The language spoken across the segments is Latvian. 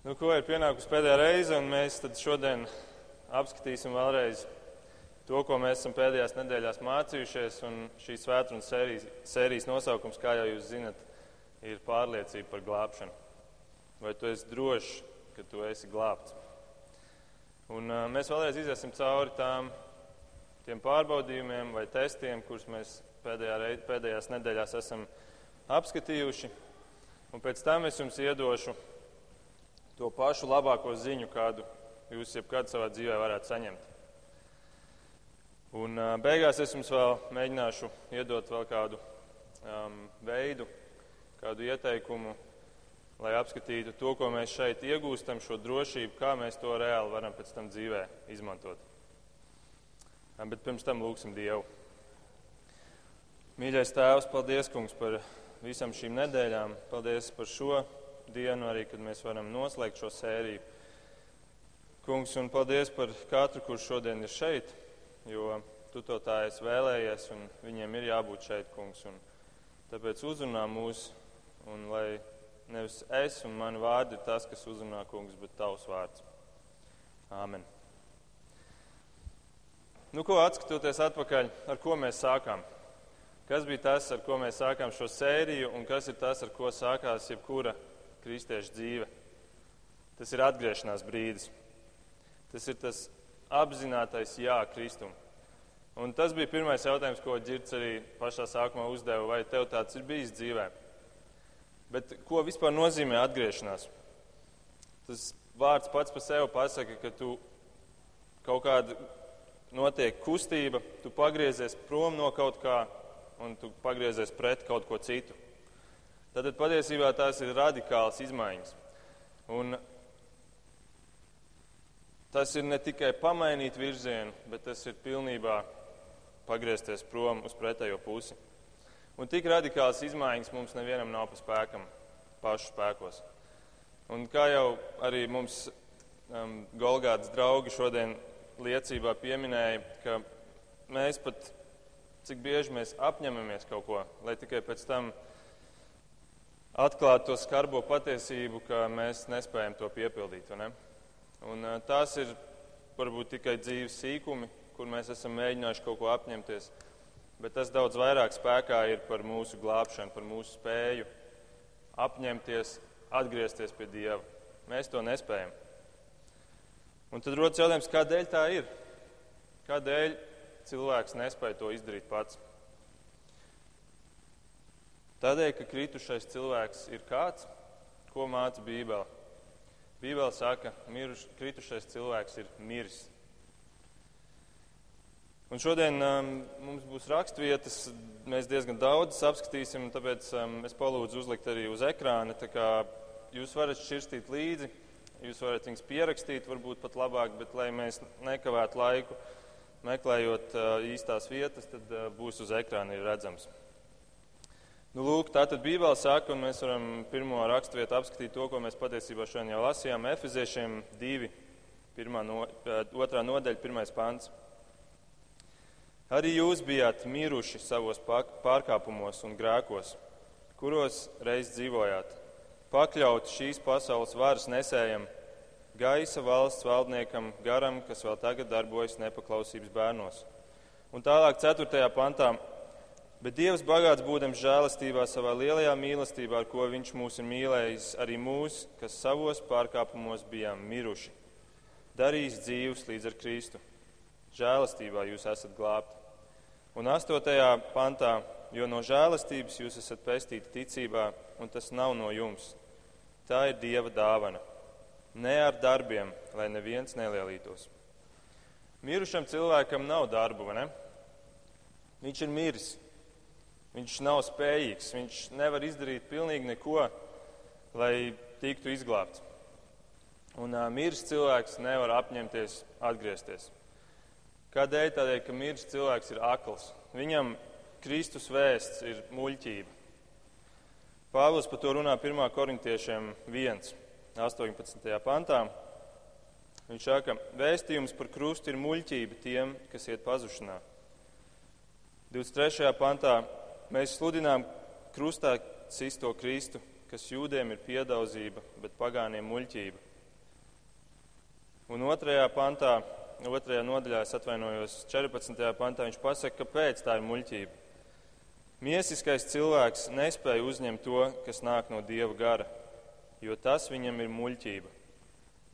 Nu, ko ir pienākusi pēdējā reize, un mēs šodien apskatīsim vēlreiz to, ko mēs esam pēdējās nedēļās mācījušies. Šīs svētdienas sērijas, sērijas nosaukums, kā jau jūs zinat, ir pārliecība par glābšanu. Vai tu esi drošs, ka tu esi glābts? Un, uh, mēs vēlreiz iesim cauri tām, pārbaudījumiem vai testiem, kurus mēs pēdējā reiz, pēdējās nedēļās esam apskatījuši. Un pēc tam es jums iedošu to pašu labāko ziņu, kādu jūs jebkad savā dzīvē varētu saņemt. Un beigās es jums vēl mēģināšu iedot vēl kādu um, veidu, kādu ieteikumu, lai apskatītu to, ko mēs šeit iegūstam, šo drošību, kā mēs to reāli varam pēc tam dzīvē izmantot. Bet pirms tam lūgsim Dievu. Mīļais Tēvs, paldies, Kungs, par visam šīm nedēļām. Paldies par šo dienu, arī kad mēs varam noslēgt šo sēriju. Kungs, un paldies par katru, kurš šodien ir šeit, jo tu to tā esi vēlējies, un viņiem ir jābūt šeit, kungs. Un tāpēc uzrunā mūs, un lai nevis es un mani vārdi ir tas, kas uzrunā kungs, bet tavs vārds. Āmen. Nu, ko atskatoties atpakaļ, ar ko mēs sākām? Kas bija tas, ar ko mēs sākām šo sēriju, un kas ir tas, ar ko sākās jebkura kristiešu dzīve. Tas ir atgriešanās brīdis. Tas ir tas apzinātais jā Kristum. Un tas bija pirmais jautājums, ko Girts arī pašā sākumā uzdeva, vai tev tāds ir bijis dzīvē. Bet ko vispār nozīmē atgriešanās? Tas vārds pats par sevi pasaka, ka tu kaut kāda notiek kustība, tu pagriezies prom no kaut kā un tu pagriezies pret kaut ko citu. Tad patiesībā tās ir radikālas izmaiņas. Un tas ir ne tikai pamainīt virzienu, bet tas ir pilnībā pagriezties prom uz pretējo pusi. Un tik radikālas izmaiņas mums nevienam nav pa spēkam, pašu spēkos. Un kā jau arī mums um, Golgāts draugi šodien liecībā pieminēja, ka mēs pat, cik bieži mēs apņemamies kaut ko, lai tikai pēc tam atklāt to skarbo patiesību, ka mēs nespējam to piepildīt. Ne? Un, tās ir varbūt tikai dzīves sīkumi, kur mēs esam mēģinājuši kaut ko apņemties, bet tas daudz vairāk spēkā ir par mūsu glābšanu, par mūsu spēju apņemties, atgriezties pie Dieva. Mēs to nespējam. Un tad rodas jautājums, kādēļ tā ir? Kādēļ cilvēks nespēja to izdarīt pats? Tādēļ, ka kritušais cilvēks ir kāds, ko māca Bībele. Bībele saka, ka kritušais cilvēks ir miris. Un šodien um, mums būs raksturvietas, mēs diezgan daudz apskatīsim, tāpēc um, es palūdzu uzlikt arī uz ekrāna. Jūs varat šķirstīt līdzi, jūs varat viņus pierakstīt, varbūt pat labāk, bet lai mēs nekavētu laiku meklējot uh, īstās vietas, tad uh, būs uz ekrāna redzams. Nu, lūk, tā tad Bībele saka, un mēs varam pirmo raksturvietu apskatīt to, ko mēs patiesībā šodien jau lasījām. Efeziešiem 2, no, otrā nodaļa, pirmais pants. Arī jūs bijāt miruši savos pārkāpumos un grēkos, kuros reiz dzīvojāt, pakļauti šīs pasaules varas nesējam, gaisa valsts valdniekam, garam, kas vēl tagad darbojas nepaklausības bērnos. Un tālāk, 4. pantā, Bet Dievs bagāts būdams žēlastībā savā lielajā mīlestībā, ar ko Viņš mūs ir mīlējis, arī mūs, kas savos pārkāpumos bijām miruši, darīs dzīvus līdz ar Kristu. Žēlastībā jūs esat glābti. Un 8. pantā, jo no žēlastības jūs esat pestīti ticībā, un tas nav no jums. Tā ir Dieva dāvana. Ne ar darbiem, lai neviens nelielītos. Mirušam cilvēkam nav darbu, vai ne? Viņš ir miris. Viņš nav spējīgs, viņš nevar izdarīt pilnīgi neko, lai tiktu izglābts. Un uh, miris cilvēks nevar apņemties atgriezties. Kādēļ? Tādēļ, ka miris cilvēks ir akls. Viņam Kristus vēsts ir muļķība. Pāvils par to runā 1. korintiešiem 1, 18. pantā. Viņš saka, vēstījums par krustu ir muļķība tiem, kas iet pazušanā. 23. pantā Mēs sludinām krustā sisto Kristu, kas jūdiem ir piedauzība, bet pagāniem muļķība. Un otrajā pantā, otrajā nodaļā, es atvainojos, 14. pantā viņš pasaka, kāpēc tā ir muļķība. Miesiskais cilvēks nespēja uzņemt to, kas nāk no dieva gara, jo tas viņam ir muļķība.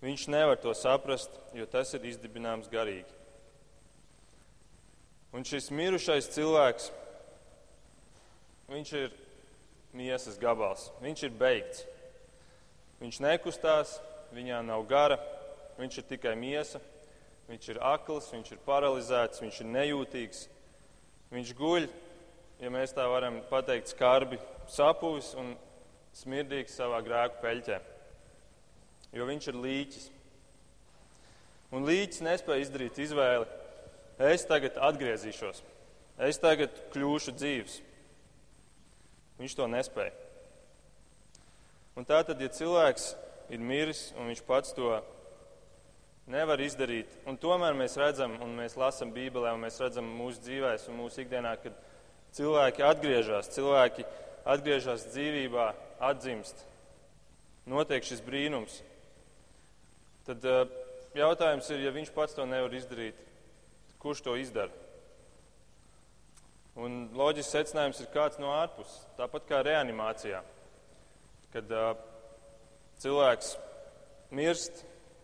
Viņš nevar to saprast, jo tas ir izdibināms garīgi. Un šis mirušais cilvēks, viņš ir miesas gabals, viņš ir beigts. Viņš nekustās, viņā nav gara, viņš ir tikai miesa, viņš ir akls, viņš ir paralizēts, viņš ir nejūtīgs. Viņš guļ, ja mēs tā varam pateikt, skarbi sapūs un smirdīgs savā grēku peļķē. Jo viņš ir līķis. Un līķis nespēja izdarīt izvēli. Es tagad atgriezīšos, es tagad kļūšu dzīves. Viņš to nespēja. Un tā tad, ja cilvēks ir miris un viņš pats to nevar izdarīt, un tomēr mēs redzam, un mēs lasām Bībelē, un mēs redzam mūsu dzīvēs un mūsu ikdienā, kad cilvēki atgriežas, cilvēki atgriežas dzīvībā, atdzimst, notiek šis brīnums. Tad uh, jautājums ir, ja viņš pats to nevar izdarīt, kurš to izdara? Un loģisks secinājums ir kāds no ārpuses, tāpat kā reanimācijā. Kad uh, cilvēks mirst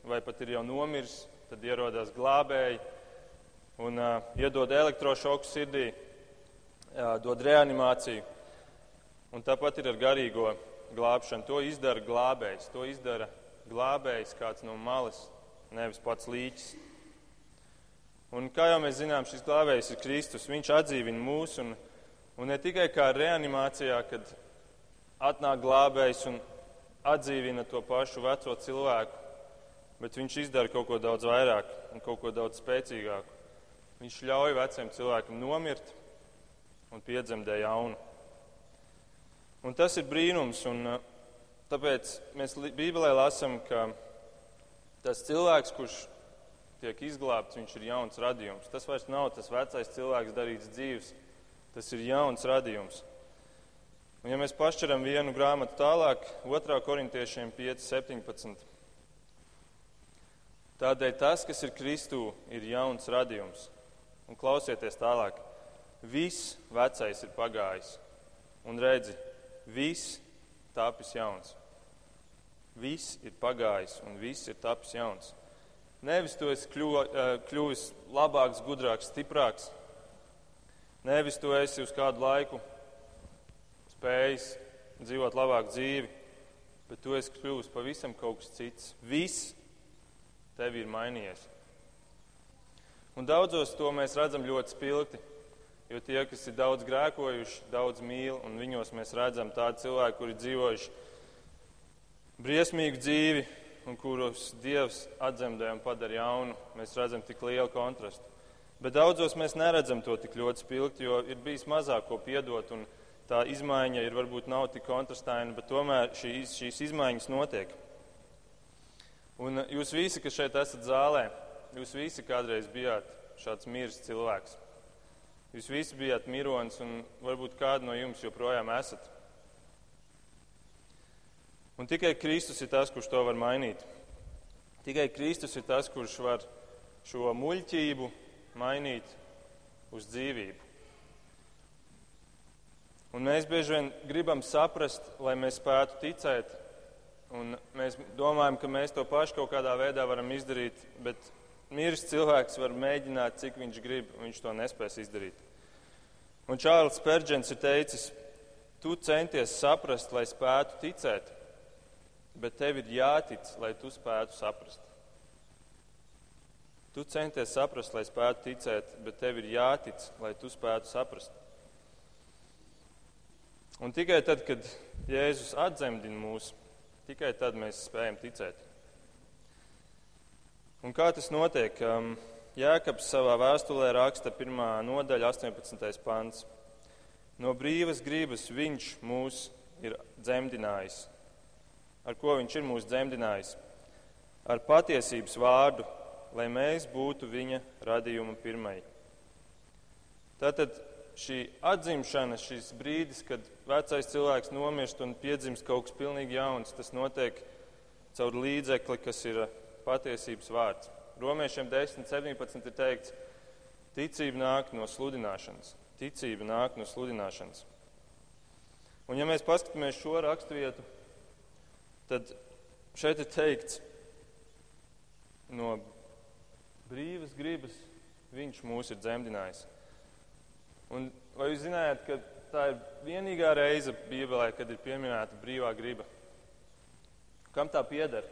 vai pat ir jau nomiris, tad ierodas glābēji un uh, iedod elektrošoku sirdī, uh, dod reanimāciju. Un tāpat ir ar garīgo glābšanu. To izdara glābējs, to izdara glābējs kāds no malas, nevis pats līķis. Un kā jau mēs zinām, šis glābējs ir Kristus. Viņš atdzīvina mūs un, un ne tikai kā reanimācijā, kad atnāk glābējs un atdzīvina to pašu veco cilvēku, bet viņš izdara kaut ko daudz vairāk un kaut ko daudz spēcīgāku. Viņš ļauj veciem cilvēkam nomirt un piedzemdē jaunu. Un tas ir brīnums, un uh, tāpēc mēs Bībelē lasām, ka tas cilvēks, kurš tiek izglābts, viņš ir jauns radījums. Tas vairs nav tas vecais cilvēks darīts dzīves, tas ir jauns radījums. Un, ja mēs pašķiram vienu grāmatu tālāk, 2. korintiešiem 5, 17. Tādēļ tas, kas ir Kristū, ir jauns radījums. Un klausieties tālāk. Viss vecais ir pagājis. Un redzi, viss tapis jauns. Viss ir pagājis un viss ir tapis jauns. Nevis tu esi eh, kļuvis labāks, gudrāks, stiprāks. Nevis tu esi uz kādu laiku spējis dzīvot labāku dzīvi, bet tu esi kļuvis pavisam kaut kas cits. Viss tev ir mainījies. Un daudzos to mēs redzam ļoti spilgti. Jo tie, kas ir daudz grēkojuši, daudz mīl, un viņos mēs redzam tādu cilvēku, kuri dzīvojuši briesmīgu dzīvi, un kurus Dievs atdzemdē un padara jaunu, mēs redzam tik lielu kontrastu. Bet daudzos mēs neredzam to tik ļoti spilgti, jo ir bijis mazāk ko piedot, un tā izmaiņa ir varbūt nav tik kontrastaina, bet tomēr šīs, šīs izmaiņas notiek. Un jūs visi, kas šeit esat zālē, jūs visi kādreiz bijāt šāds miris cilvēks. Jūs visi bijāt mironis, un varbūt kādu no jums joprojām esat. Un tikai Kristus ir tas, kurš to var mainīt. Tikai Kristus ir tas, kurš var šo muļķību mainīt uz dzīvību. Un mēs bieži vien gribam saprast, lai mēs spētu ticēt, un mēs domājam, ka mēs to pašu kaut kādā veidā varam izdarīt, bet miris cilvēks var mēģināt, cik viņš grib, un viņš to nespēs izdarīt. Un Čārlis Spērģents ir teicis, tu centies saprast, lai spētu ticēt bet tev ir jātic, lai tu spētu saprast. Tu centies saprast, lai spētu ticēt, bet tev ir jātic, lai tu spētu saprast. Un tikai tad, kad Jēzus atdzemdina mūs, tikai tad mēs spējam ticēt. Un kā tas notiek? Jēkabs savā vēstulē raksta 1. nodaļa, 18. pants. No brīvas gribas viņš mūs ir dzemdinājis ar ko viņš ir mūs dzemdinājis, ar patiesības vārdu, lai mēs būtu viņa radījuma pirmai. Tātad šī atzimšana, šis brīdis, kad vecais cilvēks nomirst un piedzimst kaut kas pilnīgi jauns, tas notiek caur līdzekli, kas ir patiesības vārds. Romiešiem 10, 17 ir teikts, ticība nāk no sludināšanas. Ticība nāk no sludināšanas. Un ja mēs paskatāmies šo raksturvietu, tad šeit ir teikts, no brīvas gribas viņš mūs ir dzemdinājis. Un vai jūs zinājāt, ka tā ir vienīgā reize Bībelē, kad ir pieminēta brīvā griba? Kam tā pieder?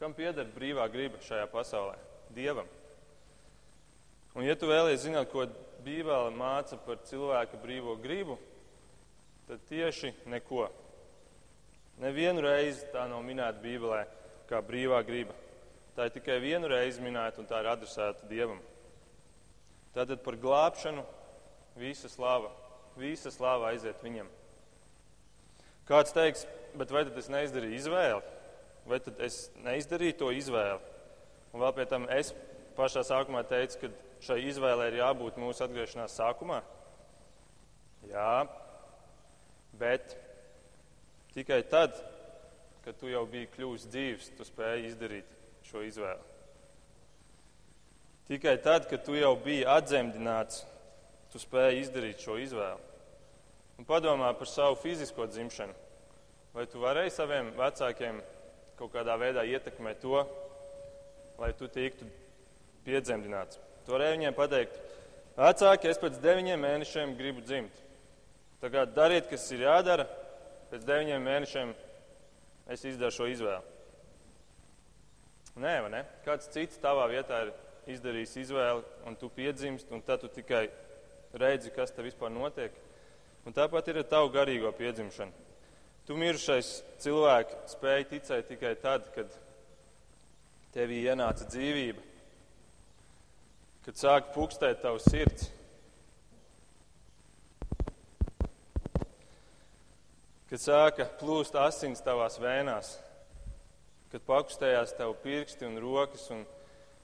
Kam pieder brīvā griba šajā pasaulē? Dievam. Un, ja tu vēlies zināt, ko Bībele māca par cilvēka brīvo gribu, tad tieši neko. Nevienu reizi tā nav minēta Bībelē kā brīvā griba. Tā ir tikai vienu reizi minēta un tā ir adresēta Dievam. Tātad par glābšanu visa slava, visa slava aiziet viņam. Kāds teiks, bet vai tad es neizdarīju izvēli? Vai tad es neizdarīju to izvēli? Un vēl pie tam es pašā sākumā teicu, ka šai izvēlei ir jābūt mūsu atgriešanās sākumā. Jā, bet tikai tad, kad tu jau biji kļuvis dzīves, tu spēji izdarīt šo izvēli. Tikai tad, kad tu jau biji atzemdināts, tu spēji izdarīt šo izvēli. Un padomā par savu fizisko dzimšanu. Vai tu varēji saviem vecākiem kaut kādā veidā ietekmēt to, lai tu tiktu piedzemdināts. To varēja viņiem pateikt. Vecāki, es pēc deviņiem mēnešiem gribu dzimt. Tagad dariet, kas ir jādara. Pēc deviņiem mēnešiem es izdaru šo izvēli. Nē, vai ne? Kāds cits tavā vietā ir izdarījis izvēli, un tu piedzimst, un tad tu tikai redzi, kas te vispār notiek. Un tāpat ir ar tavu garīgo piedzimšanu. Tu mirušais cilvēks spēj ticēt tikai tad, kad tevī ienāca dzīvība, kad sāk pukstēt tavs sirds. Kad sāka plūst asins tavās vēnās, kad pakustējās tavu pirksti un rokas, un,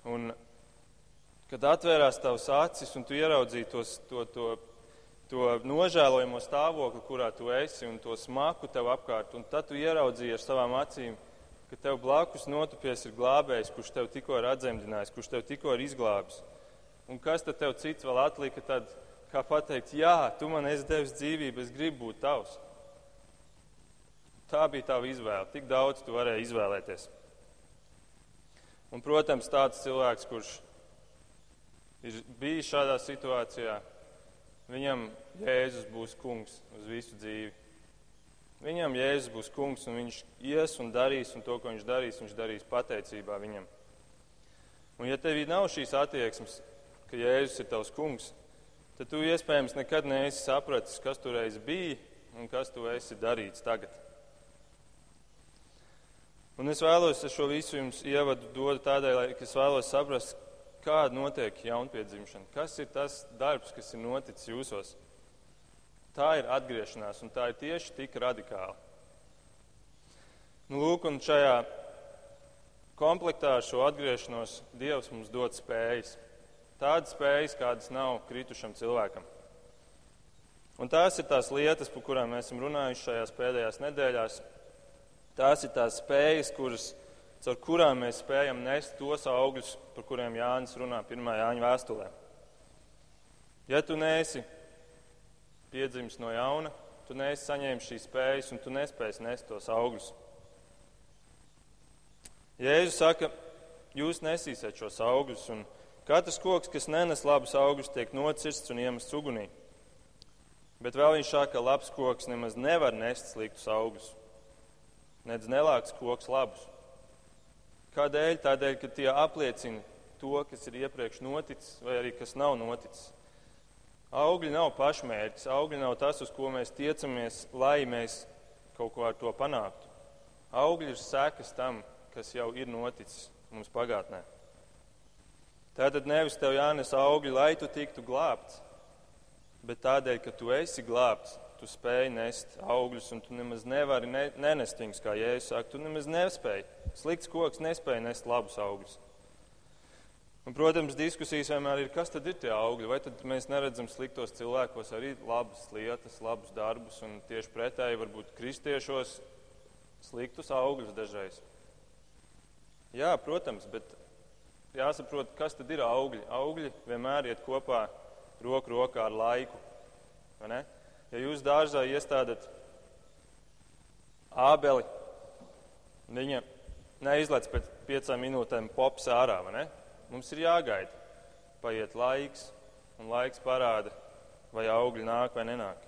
un kad atvērās tavs acis un tu ieraudzīji tos, to, to, to nožēlojamo stāvokli, kurā tu esi, un to smaku tev apkārt, un tad tu ieraudzīji ar savām acīm, ka tev blakus notupies ir glābējs, kurš tev tikko ir atzemdinājis, kurš tev tikko ir izglābis. Un kas tad tev cits vēl atlika, tad, kā pateikt, jā, tu man esi devis dzīvību, es gribu būt tavs. Tā bija tava izvēle. Tik daudz tu varēji izvēlēties. Un, protams, tāds cilvēks, kurš ir bijis šādā situācijā, viņam Jēzus būs kungs uz visu dzīvi. Viņam Jēzus būs kungs, un viņš ies un darīs, un to, ko viņš darīs, viņš darīs pateicībā viņam. Un, ja tev nav šīs attieksmes, ka Jēzus ir tavs kungs, tad tu iespējams nekad neesi sapratis, kas tur reiz bija un kas tu esi darīts tagad. Un es vēlos šo visu jums ievadu dot tādēļ, lai es vēlos saprast, kāda notiek jaunpiedzimšana, kas ir tas darbs, kas ir noticis jūsos. Tā ir atgriešanās, un tā ir tieši tik radikāla. Nu, lūk, un šajā komplektā ar šo atgriešanos Dievs mums dod spējas. Tādas spējas, kādas nav kritušam cilvēkam. Un tās ir tās lietas, par kurām mēs esam runājuši šajās pēdējās nedēļās. Tās ir tās spējas, kuras, caur kurām mēs spējam nest tos augļus, par kuriem Jānis runā 1. Jāņa vēstulē. Ja tu neesi piedzimis no jauna, tu neesi saņēmis šīs spējas un tu nespēsi nest tos augļus. Jēzus saka, jūs nesīsiet šos augļus, un katrs koks, kas nenes labus augļus, tiek nocirsts un iemests ugunī. Bet vēl viņš saka, ka labs koks nemaz nevar nest sliktus augļus. Nedz nelāks koks labus. Kādēļ? Tādēļ, ka tie apliecina to, kas ir iepriekš noticis, vai arī kas nav noticis. Augļi nav pašmērķis, augļi nav tas, uz ko mēs tiecamies, lai mēs kaut ko ar to panāktu. Augļi ir sekas tam, kas jau ir noticis mums pagātnē. Tātad nevis tev jānes augļi, lai tu tiktu glābts, bet tādēļ, ka tu esi glābts, tu spēj nest augļus, un tu nemaz nevari ne, nenest viņus, kā Jēzus saka. Tu nemaz nespēji. Slikts koks nespēja nest labus augļus. Un, protams, diskusijas vienmēr ir, kas tad ir tie augļi. Vai tad mēs neredzam sliktos cilvēkos arī labas lietas, labus darbus, un tieši pretēji varbūt kristiešos sliktus augļus dažreiz. Jā, protams, bet jāsaprot, kas tad ir augļi. Augļi vienmēr iet kopā roku rokā ar laiku. Ja jūs dārzā iestādat ābeli, viņa neizlaiž pēc piecām minūtēm pops ārā. Mums ir jāgaida. Paiet laiks, un laiks parāda, vai augļi nāk vai nenāk.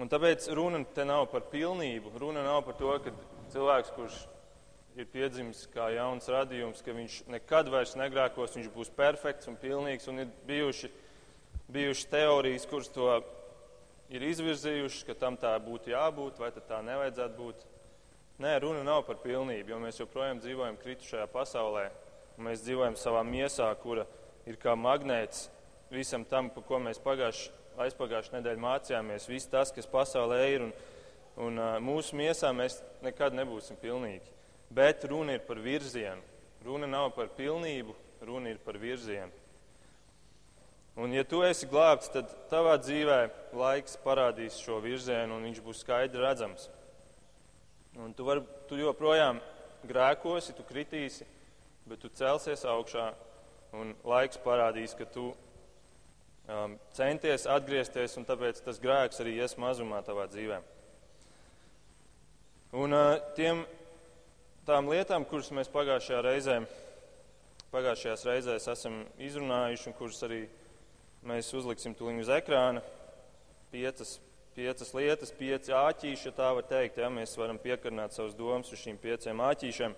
Un tāpēc runa te nav par pilnību. Runa nav par to, ka cilvēks, kurš ir piedzimis kā jauns radījums, ka viņš nekad vairs negrēkos, viņš būs perfekts un pilnīgs. Un ir bijuši, bijuši teorijas, kuras to ir izvirzījušas, ka tam tā būtu jābūt, vai tā nevajadzētu būt. Nē, runa nav par pilnību, jo mēs joprojām dzīvojam kritušajā pasaulē. Mēs dzīvojam savā miesā, kura ir kā magnēts visam tam, par ko mēs pagājuši, aizpagājušajā nedēļā mācījāmies. Viss tas, kas pasaulē ir, un, un mūsu miesā mēs nekad nebūsim pilnīgi. Bet runa ir par virzienu. Runa nav par pilnību, runa ir par virzienu. Un, ja tu esi glābts, tad tavā dzīvē laiks parādīs šo virzienu, un viņš būs skaidri redzams. Un tu, var, tu joprojām grēkosi, tu kritīsi, bet tu celsies augšā, un laiks parādīs, ka tu um, centies atgriezties, un tāpēc tas grēks arī ies mazumā tavā dzīvē. Un uh, tiem tām lietām, kuras mēs pagājušajā reizē, pagājušajās reizēs esam izrunājuši un kuras arī mēs uzliksim tuliņu uz ekrāna, piecas, piecas lietas, pieci āķīši, ja tā var teikt, ja mēs varam piekarināt savus domas uz šīm pieciem āķīšiem.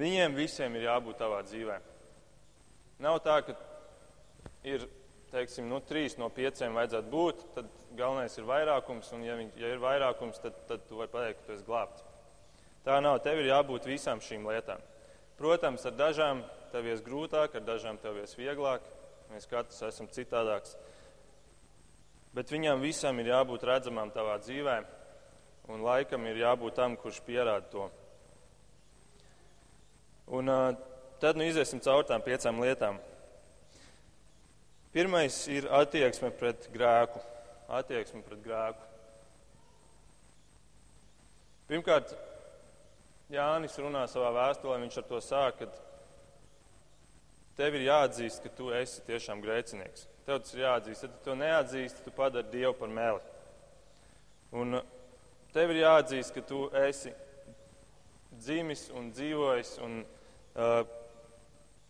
Viņiem visiem ir jābūt tavā dzīvē. Nav tā, ka ir, teiksim, nu, trīs no pieciem vajadzētu būt, tad galvenais ir vairākums, un ja, viņ, ja ir vairākums, tad, tad tu vari pateikt, ka tu esi glābts. Tā nav. Tev ir jābūt visām šīm lietām. Protams, ar dažām tev ies grūtāk, ar dažām tev ies vieglāk. Mēs katrs esam citādāks. Bet viņām visam ir jābūt redzamām tavā dzīvē, un laikam ir jābūt tam, kurš pierāda to. Un tad nu iziesim caur tām piecām lietām. Pirmais ir attieksme pret grēku. Attieksme pret grēku. Pirmkārt, Jānis runā savā vēstulē, viņš ar to sāk, ka tev ir jāatzīst, ka tu esi tiešām grēcinieks. Tev tas ir jāatzīst. Ja tu to neatzīsti, tu padari Dievu par meli. Un tev ir jāatzīst, ka tu esi dzimis un dzīvojis un uh,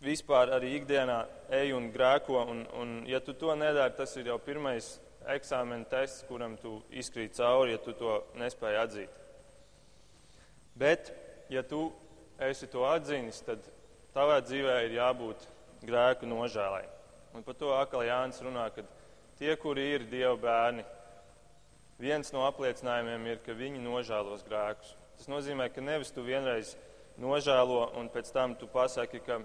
vispār arī ikdienā ej un grēko. Un, un, ja tu to nedari, tas ir jau pirmais eksāmena tests, kuram tu izkrīt cauri, ja tu to nespēji atzīt. Bet ja tu esi to atzinis, tad tavā dzīvē ir jābūt grēku nožēlai. Un par to atkal Jānis runā, ka tie, kuri ir Dieva bērni, viens no apliecinājumiem ir, ka viņi nožēlos grēkus. Tas nozīmē, ka nevis tu vienreiz nožēlo un pēc tam tu pasaki, ka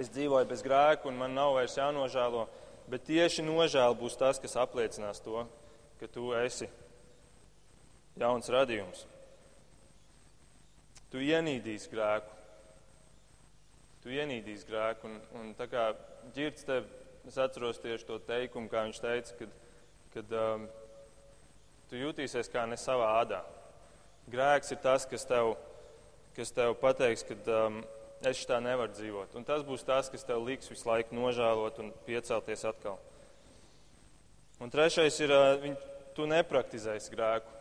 es dzīvoju bez grēku un man nav vairs jānožēlo, bet tieši nožēla būs tas, kas apliecinās to, ka tu esi jauns radījums. Tu ienīdīsi grēku. Tu ienīdīsi grēku. Un, un tā kā ģirds tev, es atceros tieši to teikumu, kā viņš teica, kad, kad um, tu jutīsies kā ne savā ādā. Grēks ir tas, kas tev, kas tev pateiks, ka um, es tā nevaru dzīvot. Un tas būs tas, kas tev liks visu laiku nožēlot un piecelties atkal. Un trešais ir, uh, viņ, tu nepraktizēsi grēku.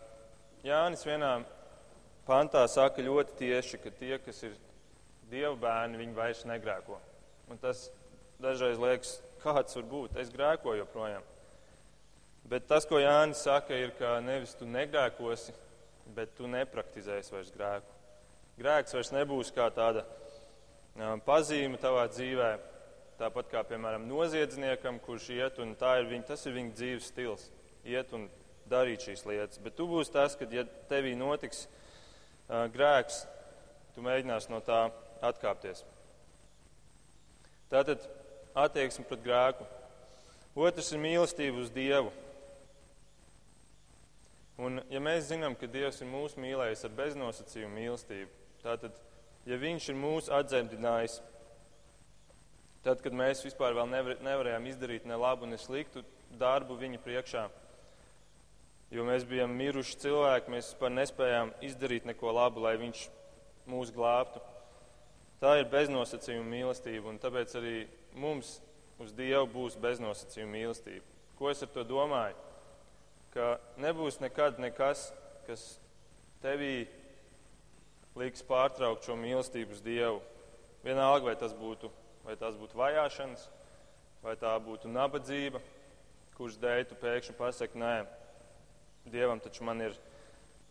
Jānis vienā pantā saka ļoti tieši, ka tie, kas ir dievu bērni, viņi vairs negrēko. Un tas dažreiz liekas, kāds var būt. Es grēkoju joprojām. Bet tas, ko Jānis saka, ir, ka nevis tu negrēkosi, bet tu nepraktizēsi vairs grēku. Grēks vairs nebūs kā tāda um, pazīme tavā dzīvē, tāpat kā, piemēram, noziedzniekam, kurš iet un tā ir viņa, tas ir viņa dzīves stils. Iet un darīt šīs lietas. Bet tu būsi tas, kad, ja tevī notiks grēks, tu mēģināsi no tā atkāpties. Tātad attieksme pret grēku. Otrs ir mīlestība uz Dievu. Un, ja mēs zinām, ka Dievs ir mūsu mīlējis ar beznosacījumu mīlestību, tātad, ja Viņš ir mūsu atdzemdinājis, tad, kad mēs vispār vēl nevar, nevarējām izdarīt ne labu, ne sliktu darbu Viņa priekšā, jo mēs bijām miruši cilvēki, mēs vispār nespējām izdarīt neko labu, lai viņš mūs glābtu. Tā ir beznosacījuma mīlestība, un tāpēc arī mums uz Dievu būs beznosacījuma mīlestība. Ko es ar to domāju? Ka nebūs nekad nekas, kas tevī liks pārtraukt šo mīlestību uz Dievu. Vienalga, vai tas būtu, vai tas būtu vajāšanas, vai tā būtu nabadzība, kurš dēļ tu pēkšņi pasaki, nē, Dievam taču man ir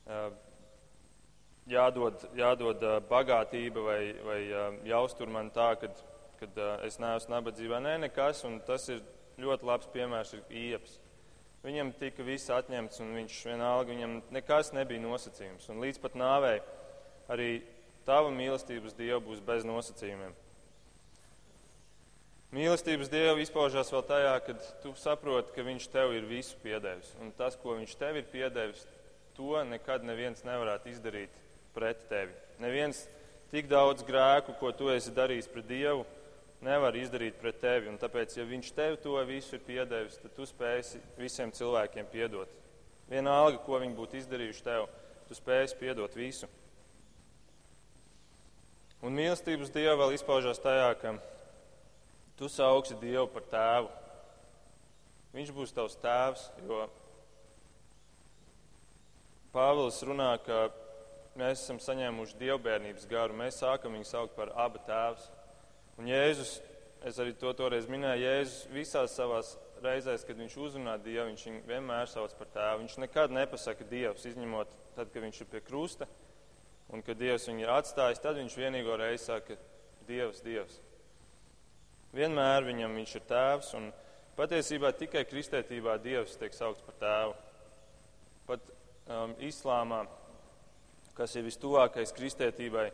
uh, jādod, jādod bagātība vai, vai jāuztur man tā, kad, kad es neesmu nabadzībā. Nē, nekas, un tas ir ļoti labs piemērs, ir ieps. Viņam tika viss atņemts, un viņš vienalga, viņam nekas nebija nosacījums. Un līdz pat nāvei arī tava mīlestības Dievu būs bez nosacījumiem. Mīlestības Dievu izpaužās vēl tajā, kad tu saproti, ka Viņš tev ir visu piedevis. Un tas, ko Viņš tev ir piedevis, to nekad neviens nevarētu izdarīt pret tevi. Neviens tik daudz grēku, ko tu esi darījis pret Dievu, nevar izdarīt pret tevi. Un tāpēc, ja Viņš tev to visu ir piedevis, tad tu spēsi visiem cilvēkiem piedot. Vienalga, ko viņi būtu izdarījuši tev, tu spēsi piedot visu. Un mīlestības Dieva vēl izpaužās tajā, ka Tu sauksi Dievu par tēvu. Viņš būs tavs tēvs, jo Pāvils runā, ka mēs esam saņēmuši dievbijības garu. Mēs sākam viņu saukt par abu tēvs. Un Jēzus, es arī to toreiz minēju, Jēzus visās savās reizēs, kad viņš uzrunā Dievu, viņš viņu vienmēr sauc par tēvu. Viņš nekad nepasaka Dievs, izņemot tad, kad viņš ir pie krusta un kad Dievs viņu ir atstājis. Tad viņš vienīgo reizi saka Dievs, Dievs. Vienmēr viņam viņš ir tēvs, un patiesībā tikai kristietībā Dievs tiek saukts par tēvu. Pat um, islāmā, kas ir vistuvākais kristietībai,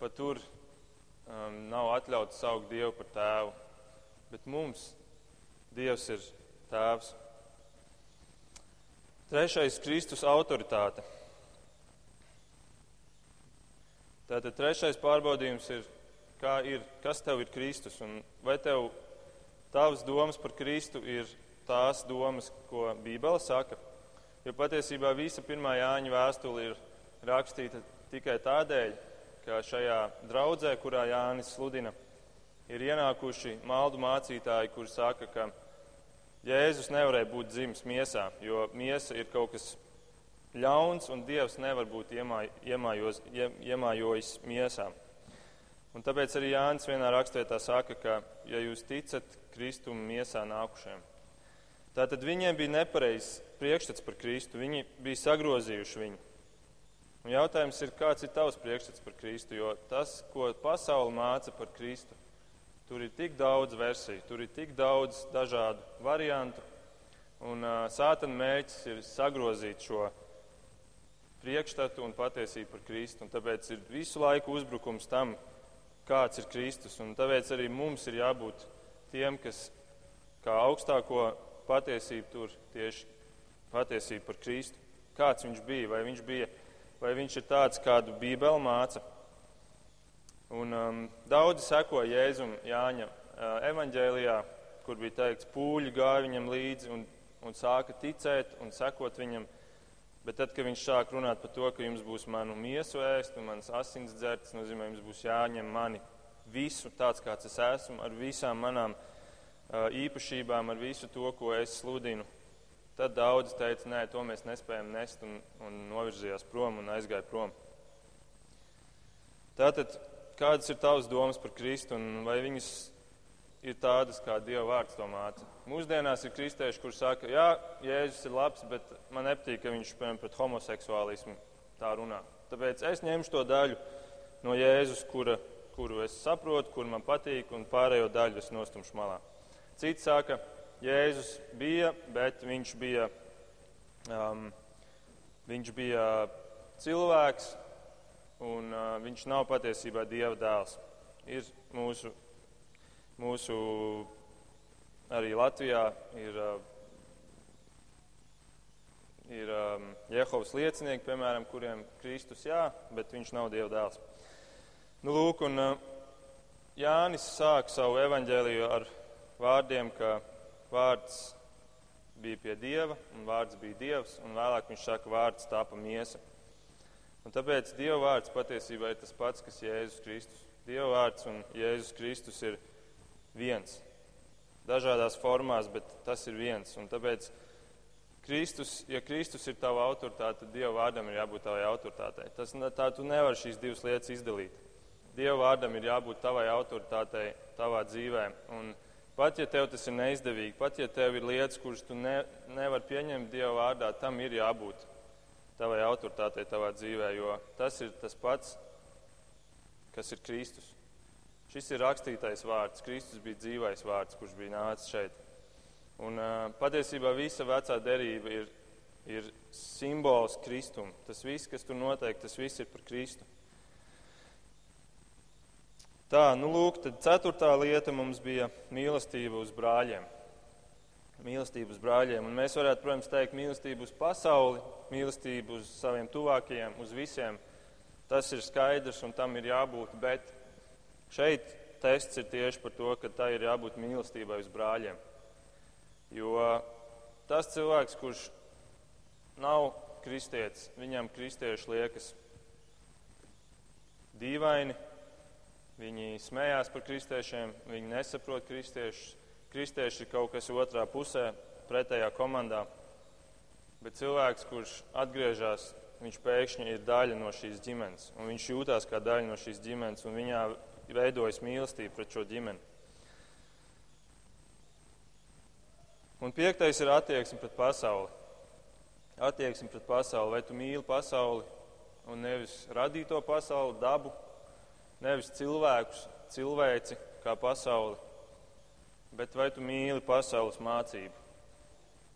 pat tur um, nav atļauts saukt Dievu par tēvu. Bet mums Dievs ir tēvs. Trešais - Kristus autoritāte. Tātad trešais pārbaudījums ir ir, kas tev ir Kristus, un vai tev tavas domas par Kristu ir tās domas, ko Bībele saka. Jo patiesībā visa pirmā Jāņa vēstule ir rakstīta tikai tādēļ, ka šajā draudzē, kurā Jānis sludina, ir ienākuši maldu mācītāji, kuri saka, ka Jēzus nevarēja būt dzimis miesā, jo miesa ir kaut kas ļauns un Dievs nevar būt iemājos, iemājojis miesām. Un tāpēc arī Jānis vienā rakstvietā saka, ka, ja jūs ticat Kristum miesā nākušiem, tātad viņiem bija nepareizs priekšstats par Kristu, viņi bija sagrozījuši viņu. Un jautājums ir, kāds ir tavs priekšstats par Kristu, jo tas, ko pasaule māca par Kristu, tur ir tik daudz versiju, tur ir tik daudz dažādu variantu, un uh, sātana mērķis ir sagrozīt šo priekšstatu un patiesību par Kristu, un tāpēc ir visu laiku uzbrukums tam, kāds ir Kristus. Un tāpēc arī mums ir jābūt tiem, kas kā augstāko patiesību tur tieši patiesību par Kristu. Kāds viņš bija, vai viņš, bija, vai viņš ir tāds, kādu Bībele māca. Un, um, daudzi seko Jēzum Jāņa uh, evaņģēlijā, kur bija teikts, pūļi gāja viņam līdzi un, un sāka ticēt un sekot viņam. Bet tad, kad viņš sāk runāt par to, ka jums būs manu miesu ēst un manas asins dzert, tas nozīmē, jums būs jāņem mani visu tāds, kāds es esmu, ar visām manām uh, īpašībām, ar visu to, ko es sludinu. Tad daudzi teica, nē, to mēs nespējam nest un, un novirzījās prom un aizgāja prom. Tātad, kādas ir tavas domas par Kristu un vai viņas ir tādas, kā Dieva vārds to māca. Mūsdienās ir kristieši, kuriem saka, jā, Jēzus ir labs, bet man nepatīk, ka viņš piemēram pret homoseksuālismu tā runā. Tāpēc es ņemšu to daļu no Jēzus, kura, kuru es saprotu, kur man patīk, un pārējo daļu es nostumšu malā. Cits saka, Jēzus bija, bet viņš bija, um, viņš bija cilvēks, un uh, viņš nav patiesībā Dieva dēls. Ir mūsu Mūsu arī Latvijā ir, ir Jehovas liecinieki, piemēram, kuriem Kristus jā, bet viņš nav Dieva dēls. Nu, lūk, un Jānis sāk savu evaņģēliju ar vārdiem, ka vārds bija pie Dieva, un vārds bija Dievs, un vēlāk viņš saka, vārds tāpa miesa. Un tāpēc Dieva vārds patiesībā ir tas pats, kas Jēzus Kristus. Dieva vārds un Jēzus Kristus ir viens. Dažādās formās, bet tas ir viens. Un tāpēc Kristus, ja Kristus ir tava autoritāte, tad Dieva vārdam ir jābūt tavai autoritātei. Tas, tā tu nevari šīs divas lietas izdalīt. Dieva vārdam ir jābūt tavai autoritātei, tavā dzīvē. Un pat ja tev tas ir neizdevīgi, pat ja tev ir lietas, kuras tu ne, nevari pieņemt Dieva vārdā, tam ir jābūt tavai autoritātei tavā dzīvē, jo tas ir tas pats, kas ir Kristus. Šis ir rakstītais vārds. Kristus bija dzīvais vārds, kurš bija nācis šeit. Un, uh, patiesībā visa vecā derība ir, ir simbols Kristum. Tas viss, kas tur notiek, tas viss ir par Kristu. Tā, nu lūk, tad ceturtā lieta mums bija mīlestība uz brāļiem. Mīlestība uz brāļiem. Un mēs varētu, protams, teikt mīlestību uz pasauli, mīlestību uz saviem tuvākajiem, uz visiem. Tas ir skaidrs un tam ir jābūt, bet šeit tests ir tieši par to, ka tā ir jābūt mīlestībai uz brāļiem. Jo tas cilvēks, kurš nav kristietis, viņam kristieši liekas dīvaini, Viņi smējās par kristiešiem, viņi nesaprot kristiešus. Kristieši ir kaut kas otrā pusē, pretējā komandā. Bet cilvēks, kurš atgriežas, viņš pēkšņi ir daļa no šīs ģimenes. Viņš jūtas kā daļa no šīs ģimenes, un viņā veidojas mīlestība pret šo ģimeni. Un piektais ir attieksme pret pasauli. Attieksme pret pasauli. Vai tu mīli pasauli un nevis radīto pasauli, dabu, nevis cilvēkus, cilvēci kā pasauli, bet vai tu mīli pasaules mācību?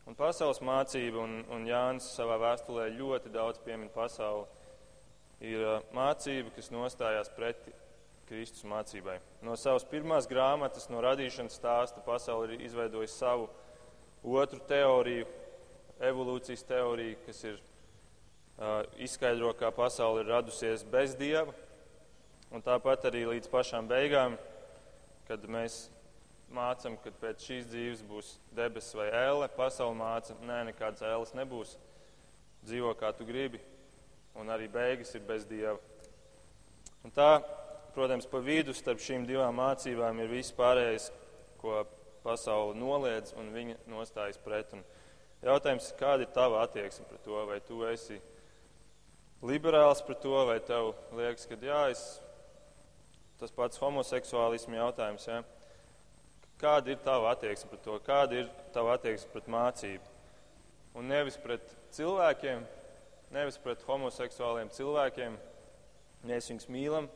Un pasaules mācība, un, un Jānis savā vēstulē ļoti daudz piemin pasauli, ir uh, mācība, kas nostājās pretī Kristus mācībai. No savas pirmās grāmatas, no radīšanas stāsta, pasaule ir izveidojusi savu otru teoriju, evolūcijas teoriju, kas ir uh, izskaidro, kā pasaule ir radusies bez dieva, Un tāpat arī līdz pašām beigām, kad mēs mācām, ka pēc šīs dzīves būs debesis vai ēle, pasaule māca, nē, nekādas ēles nebūs. Dzīvo kā tu gribi, un arī beigas ir bez dieva. Un tā, protams, pa vidu starp šīm divām mācībām ir viss pārējais, ko pasaule noliedz, un viņa nostājas pret. Un jautājums, kāda ir tava attieksme pret to? Vai tu esi liberāls pret to, vai tev liekas, ka jā, es tas pats homoseksuālismu jautājums. Ja? Kāda ir tava attieksme pret to? Kāda ir tava attieksme pret mācību? Un nevis pret cilvēkiem, nevis pret homoseksuāliem cilvēkiem. Mēs viņus mīlam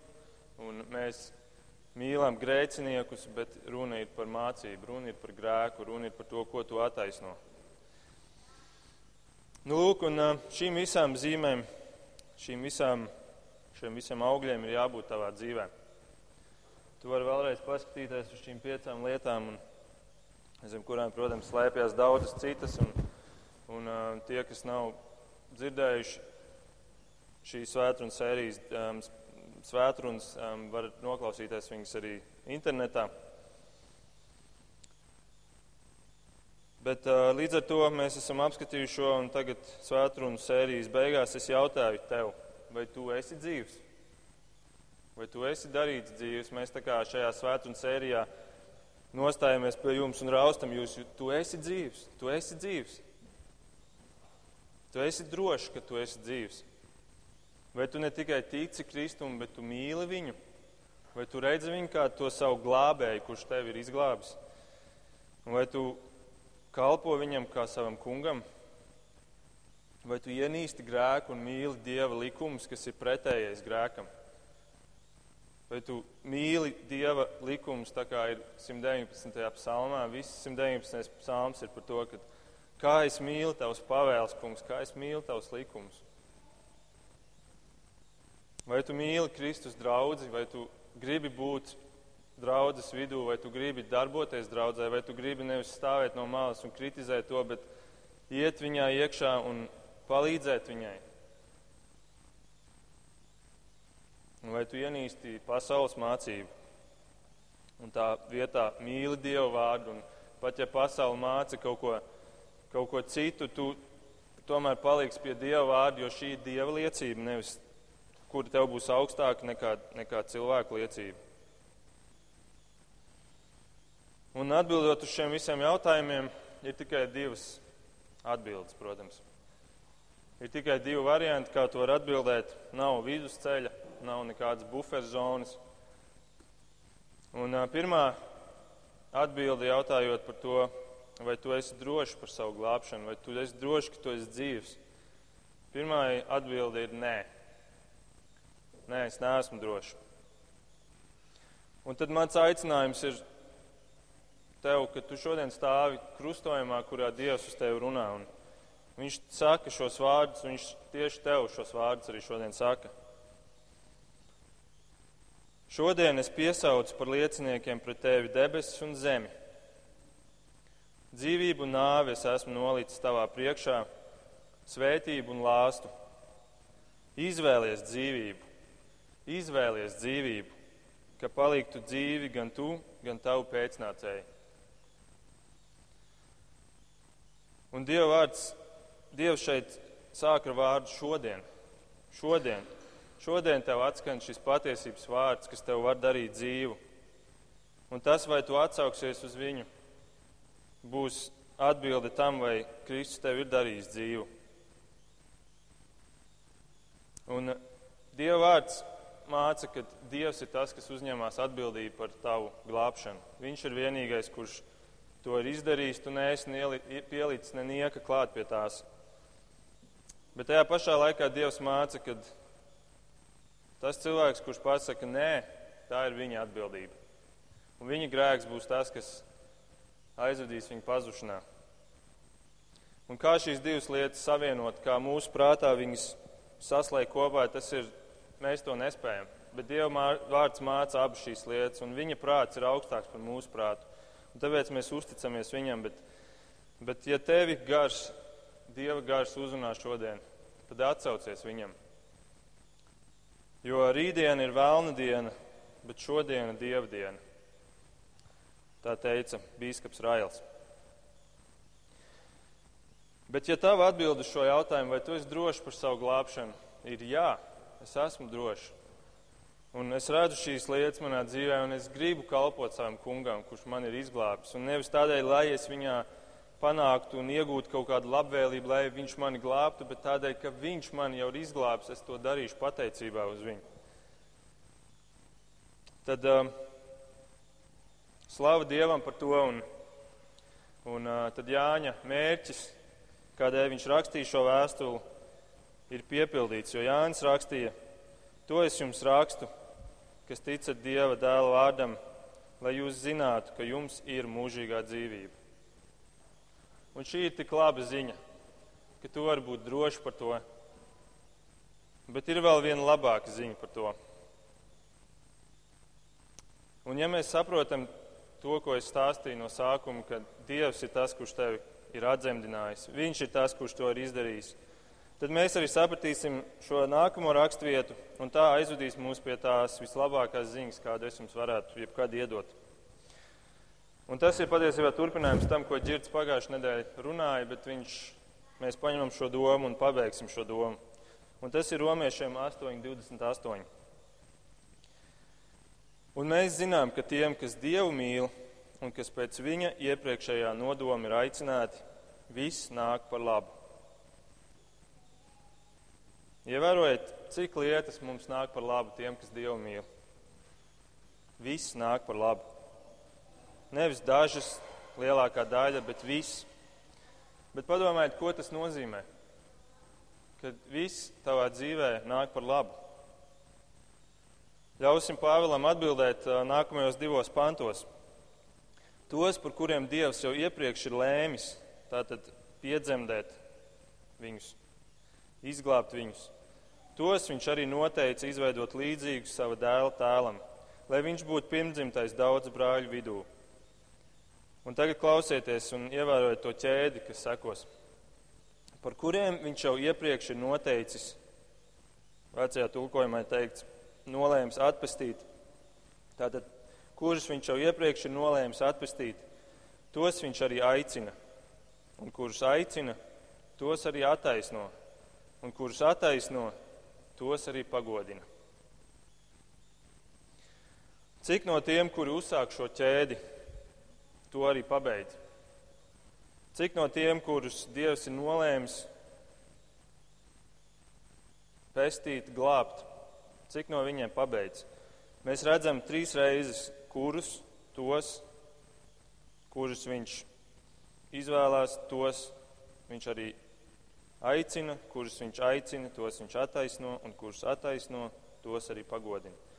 un mēs mīlam grēciniekus, bet runa ir par mācību, runa ir par grēku, runa ir par to, ko tu attaisno. Nu, lūk, un šīm visām zīmēm, šīm visām, šiem visiem augļiem ir jābūt tavā dzīvēm. Tu vari vēlreiz paskatīties uz šīm piecām lietām, un zem kurām, protams, slēpjas daudzas citas. Un, un uh, tie, kas nav dzirdējuši šīs svētdienas sērijas um, svētdienas, um, var noklausīties viņas arī internetā. Bet, uh, līdz ar to mēs esam apskatījuši šo, un tagad svētdienas sērijas beigās es jautāju tev, vai tu esi dzīves? Vai tu esi darīts dzīves? Mēs tā kā šajā svētdienas sērijā nostājamies pie jums un raustam jūs, tu esi dzīves, tu esi dzīves. Tu esi drošs, ka tu esi dzīves. Vai tu ne tikai tici Kristum, bet tu mīli viņu? Vai tu redzi viņu kā to savu glābēju, kurš tevi ir izglābis? Vai tu kalpo viņam kā savam kungam? Vai tu ienīsti grēku un mīli Dieva likumus, kas ir pretējais grēkam? Vai tu mīli Dieva likumus, tā kā ir 119. psalmā? Viss 119. psalms ir par to, ka kā es mīlu tavus pavēles, kungs, kā es mīlu tavus likumus. Vai tu mīli Kristus draugu, vai tu gribi būt draudzes vidū, vai tu gribi darboties draudzē, vai tu gribi nevis stāvēt no malas un kritizēt to, bet iet viņā iekšā un palīdzēt viņai. Vai tu ienīsti pasaules mācību. Un tā vietā mīli Dievu vārdu. Un pat ja pasaule māca kaut ko kaut ko citu, tu tomēr paliksi pie Dieva vārda, jo šī ir Dieva liecība, nevis kura tev būs augstāka nekā, nekā cilvēku liecība. Un atbildot uz šiem visiem jautājumiem, ir tikai divas atbildes, protams. Ir tikai divi varianti, kā to var atbildēt. Nav vidusceļa, nav nekādas buferzonas. Un pirmā atbilde jautājot par to, vai tu esi drošs par savu glābšanu, vai tu esi drošs, ka tu esi dzīves. Pirmā atbilde ir nē. Nē, es neesmu drošs. Un tad mans aicinājums ir tev, ka tu šodien stāvi krustojumā, kurā Dievs uz tevi runā. Un viņš saka šos vārdus, viņš tieši tev šos vārdus arī šodien saka. Šodien es piesaucu par lieciniekiem pret tevi debesis un zemi. Dzīvību un nāvi es esmu nolicis tavā priekšā, svētību un lāstu. Izvēlies dzīvību, izvēlies dzīvību, ka paliktu dzīvi gan tu, gan tavu pēcnācēji. Un Dieva vārds, Dievs šeit sāk ar vārdu šodien. Šodien, šodien tev atskan šis patiesības vārds, kas tev var darīt dzīvu. Un tas, vai tu atsauksies uz viņu, būs atbilde tam, vai Kristus tev ir darījis dzīvu. Un Dieva vārds māca, ka Dievs ir tas, kas uzņemas atbildību par tavu glābšanu. Viņš ir vienīgais, kurš to ir izdarījis, tu neesi pielicis ne nieka klāt pie tās. Bet tajā pašā laikā Dievs māca, ka tas cilvēks, kurš pasaka nē, tā ir viņa atbildība. Un viņa grēks būs tas, kas aizvedīs viņu pazušanā. Un kā šīs divas lietas savienot, kā mūsu prātā viņas saslēgt kopā, tas ir, mēs to nespējam. Bet Dieva vārds māca abas šīs lietas, un viņa prāts ir augstāks par mūsu prātu. Un tāpēc mēs uzticamies viņam. Bet, bet ja tevi gars, Dieva gars uzrunā šodien, tad atsaucies viņam. Jo rītdiena ir vēlna diena, bet šodiena ir dieva diena. Tā teica Bīskaps Rails. Bet, ja tava atbild uz šo jautājumu, vai tu esi drošs par savu glābšanu, ir jā, es esmu drošs. Un es redzu šīs lietas manā dzīvē, un es gribu kalpot savam kungam, kurš man ir izglābis. Un nevis tādēļ, lai es viņā panāktu un iegūtu kaut kādu labvēlību, lai viņš mani glābtu, bet tādēļ, ka viņš mani jau ir izglābis, es to darīšu pateicībā uz viņu. Tad uh, slava Dievam par to, un, un uh, tad Jāņa mērķis, kādēļ viņš rakstīja šo vēstuli, ir piepildīts, jo Jānis rakstīja, to es jums rakstu kas ticat Dieva dēla vārdam, lai jūs zinātu, ka jums ir mūžīgā dzīvība. Un šī ir tik laba ziņa, ka tu vari būt drošs par to. Bet ir vēl viena labāka ziņa par to. Un ja mēs saprotam to, ko es stāstīju no sākuma, ka Dievs ir tas, kurš tevi ir atzemdinājis, Viņš ir tas, kurš to ir izdarījis, tad mēs arī sapratīsim šo nākamo raksturvietu, un tā aizvedīs mūs pie tās vislabākās ziņas, kādu es jums varētu jebkad iedot. Un tas ir patiesībā turpinājums tam, ko Girts pagājušajā nedēļā runāja, bet viņš, mēs paņemam šo domu un pabeigsim šo domu. Un tas ir romiešiem 8.28. Un mēs zinām, ka tiem, kas Dievu mīl un kas pēc viņa iepriekšējā nodoma ir aicināti, viss nāk par labu. Ievērojiet, cik lietas mums nāk par labu tiem, kas Dievu mīl. Viss nāk par labu. Nevis dažas, lielākā daļa, bet viss. Bet padomājiet, ko tas nozīmē. Kad viss tavā dzīvē nāk par labu. Ļausim Pāvēlam atbildēt nākamajos divos pantos. Tos, par kuriem Dievs jau iepriekš ir lēmis, tātad piedzemdēt viņus, izglābt viņus. Tos viņš arī noteica izveidot līdzīgus sava dēla tēlam, lai viņš būtu pirmdzimtais daudz brāļu vidū. Un tagad klausieties un ievērojiet to ķēdi, kas sekos, par kuriem viņš jau iepriekš ir noteicis, vecajā tulkojumā teikts, nolēms atpestīt. Tātad, kurus viņš jau iepriekš ir nolēmis atpestīt, tos viņš arī aicina. un kurus aicina, tos arī attaisno, un kurus attaisno, tos arī pagodina. Cik no tiem, kuri uzsāk šo ķēdi, to arī pabeidz? Cik no tiem, kurus Dievs ir nolēmis pestīt, glābt, cik no viņiem pabeidz? Mēs redzam trīs reizes, kurus tos, kurus viņš izvēlās, tos viņš arī aicina, kurus viņš aicina, tos viņš attaisno, un kurus attaisno, tos arī pagodina.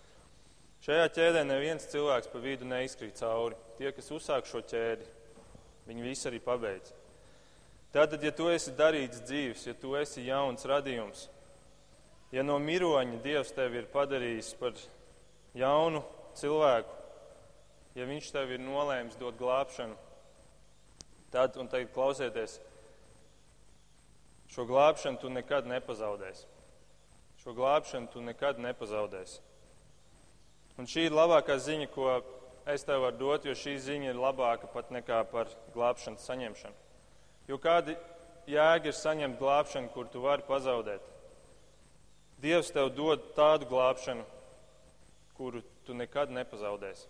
Šajā ķēdē neviens cilvēks pa vidu neizkrīt cauri. Tie, kas uzsāk šo ķēdi, viņi visi arī pabeidz. Tātad, ja tu esi darīts dzīves, ja tu esi jauns radījums, ja no miroņa Dievs tevi ir padarījis par jaunu cilvēku, ja Viņš tev ir nolēmis dot glābšanu, tad, un tagad klausieties, šo glābšanu tu nekad nepazaudēsi. Šo glābšanu tu nekad nepazaudēsi. Un šī ir labākā ziņa, ko es tev varu dot, jo šī ziņa ir labāka pat nekā par glābšanas saņemšanu. Jo kāda jēga ir saņemt glābšanu, kur tu vari pazaudēt? Dievs tev dod tādu glābšanu, kuru tu nekad nepazaudēsi.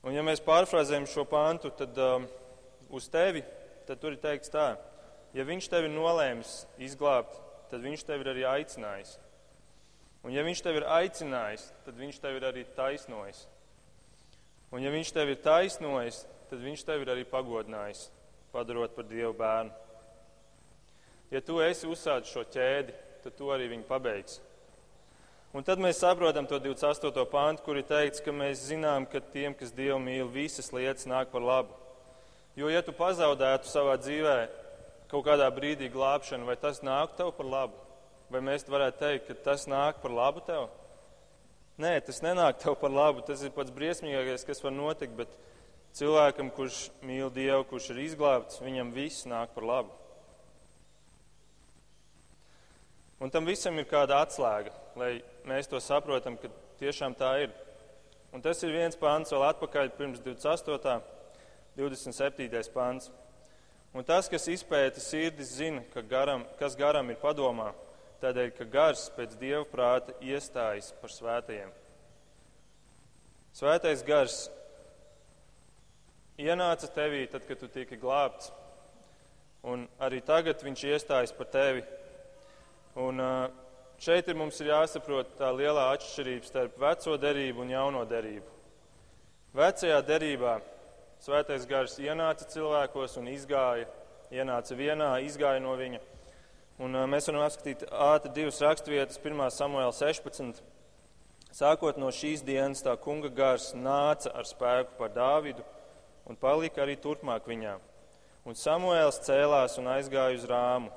Un ja mēs pārfrāzējam šo pāntu, tad um, uz tevi, tad tur ir teikts tā, ja viņš tevi nolēmis izglābt, tad viņš tevi ir arī aicinājis. Un ja viņš tevi ir aicinājis, tad viņš tevi ir arī taisnojis. Un ja viņš tevi ir taisnojis, tad viņš tevi ir arī pagodinājis, padarot par Dievu bērnu. Ja tu esi uzsācis šo ķēdi, tad tu arī viņu pabeigsi. Un tad mēs saprotam to 28. pāntu, kur ir teikts, ka mēs zinām, ka tiem, kas Dievu mīl, visas lietas nāk par labu. Jo, ja tu pazaudētu savā dzīvē kaut kādā brīdī glābšanu, vai tas nāk tev par labu? Vai mēs varētu teikt, ka tas nāk par labu tev? Nē, tas nenāk tev par labu. Tas ir pats briesmīgākais, kas var notikt. Bet cilvēkam, kurš mīl Dievu, kurš ir izglābts, viņam viss nāk par labu. Un tam visam ir kāda atslēga, lai mēs to saprotam, ka tiešām tā ir. Un tas ir viens pāns vēl atpakaļ pirms 28. 27. pāns. Un tas, kas izpēta sirdis, zina, ka garam, kas garam ir padomā tādēļ, ka gars pēc dieva prāta iestājas par svētajiem. Svētais gars ienāca tevī tad, kad tu tiki glābts, un arī tagad viņš iestājas par tevi. Un šeit ir mums ir jāsaprot tā lielā atšķirība starp veco derību un jauno derību. Vecajā derībā svētais gars ienāca cilvēkos un izgāja, ienāca vienā, izgāja no viņa. Un, mēs varam apskatīt ātri divas raksturvietas, 1. samuēlā 16. Sākot no šīs dienas, tā kunga gars nāca ar spēku par Dāvidu un palika arī turpmāk viņā. Un Samuēls cēlās un aizgāja uz rāmu,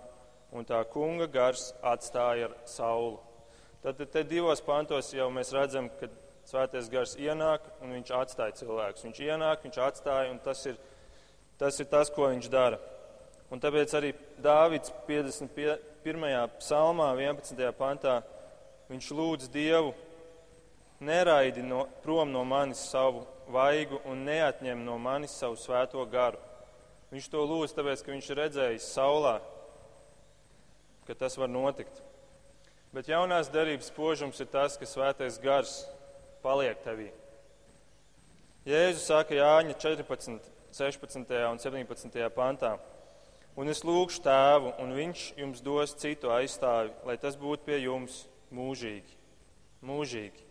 un tā kunga gars atstāja ar saulu. Tad te divos pantos jau mēs redzam, ka svētais gars ienāk un viņš atstāja cilvēkus. Viņš ienāk, viņš atstāja, un tas ir tas, ir tas ko viņš dara. Un tāpēc arī Dāvids 51. psalmā, 11. pantā, viņš lūdz Dievu, neraidi no, prom no manis savu vaigu un neatņem no manis savu svēto garu. Viņš to lūdz, tāpēc, ka viņš ir redzējis saulā, ka tas var notikt. Bet jaunās derības požums ir tas, ka svētais gars paliek tevī. Jēzus saka Jāņa 14, 16 un 17 pantā. Un es lūgšu tēvu, un viņš jums dos citu aizstāvi, lai tas būtu pie jums mūžīgi. mūžīgi.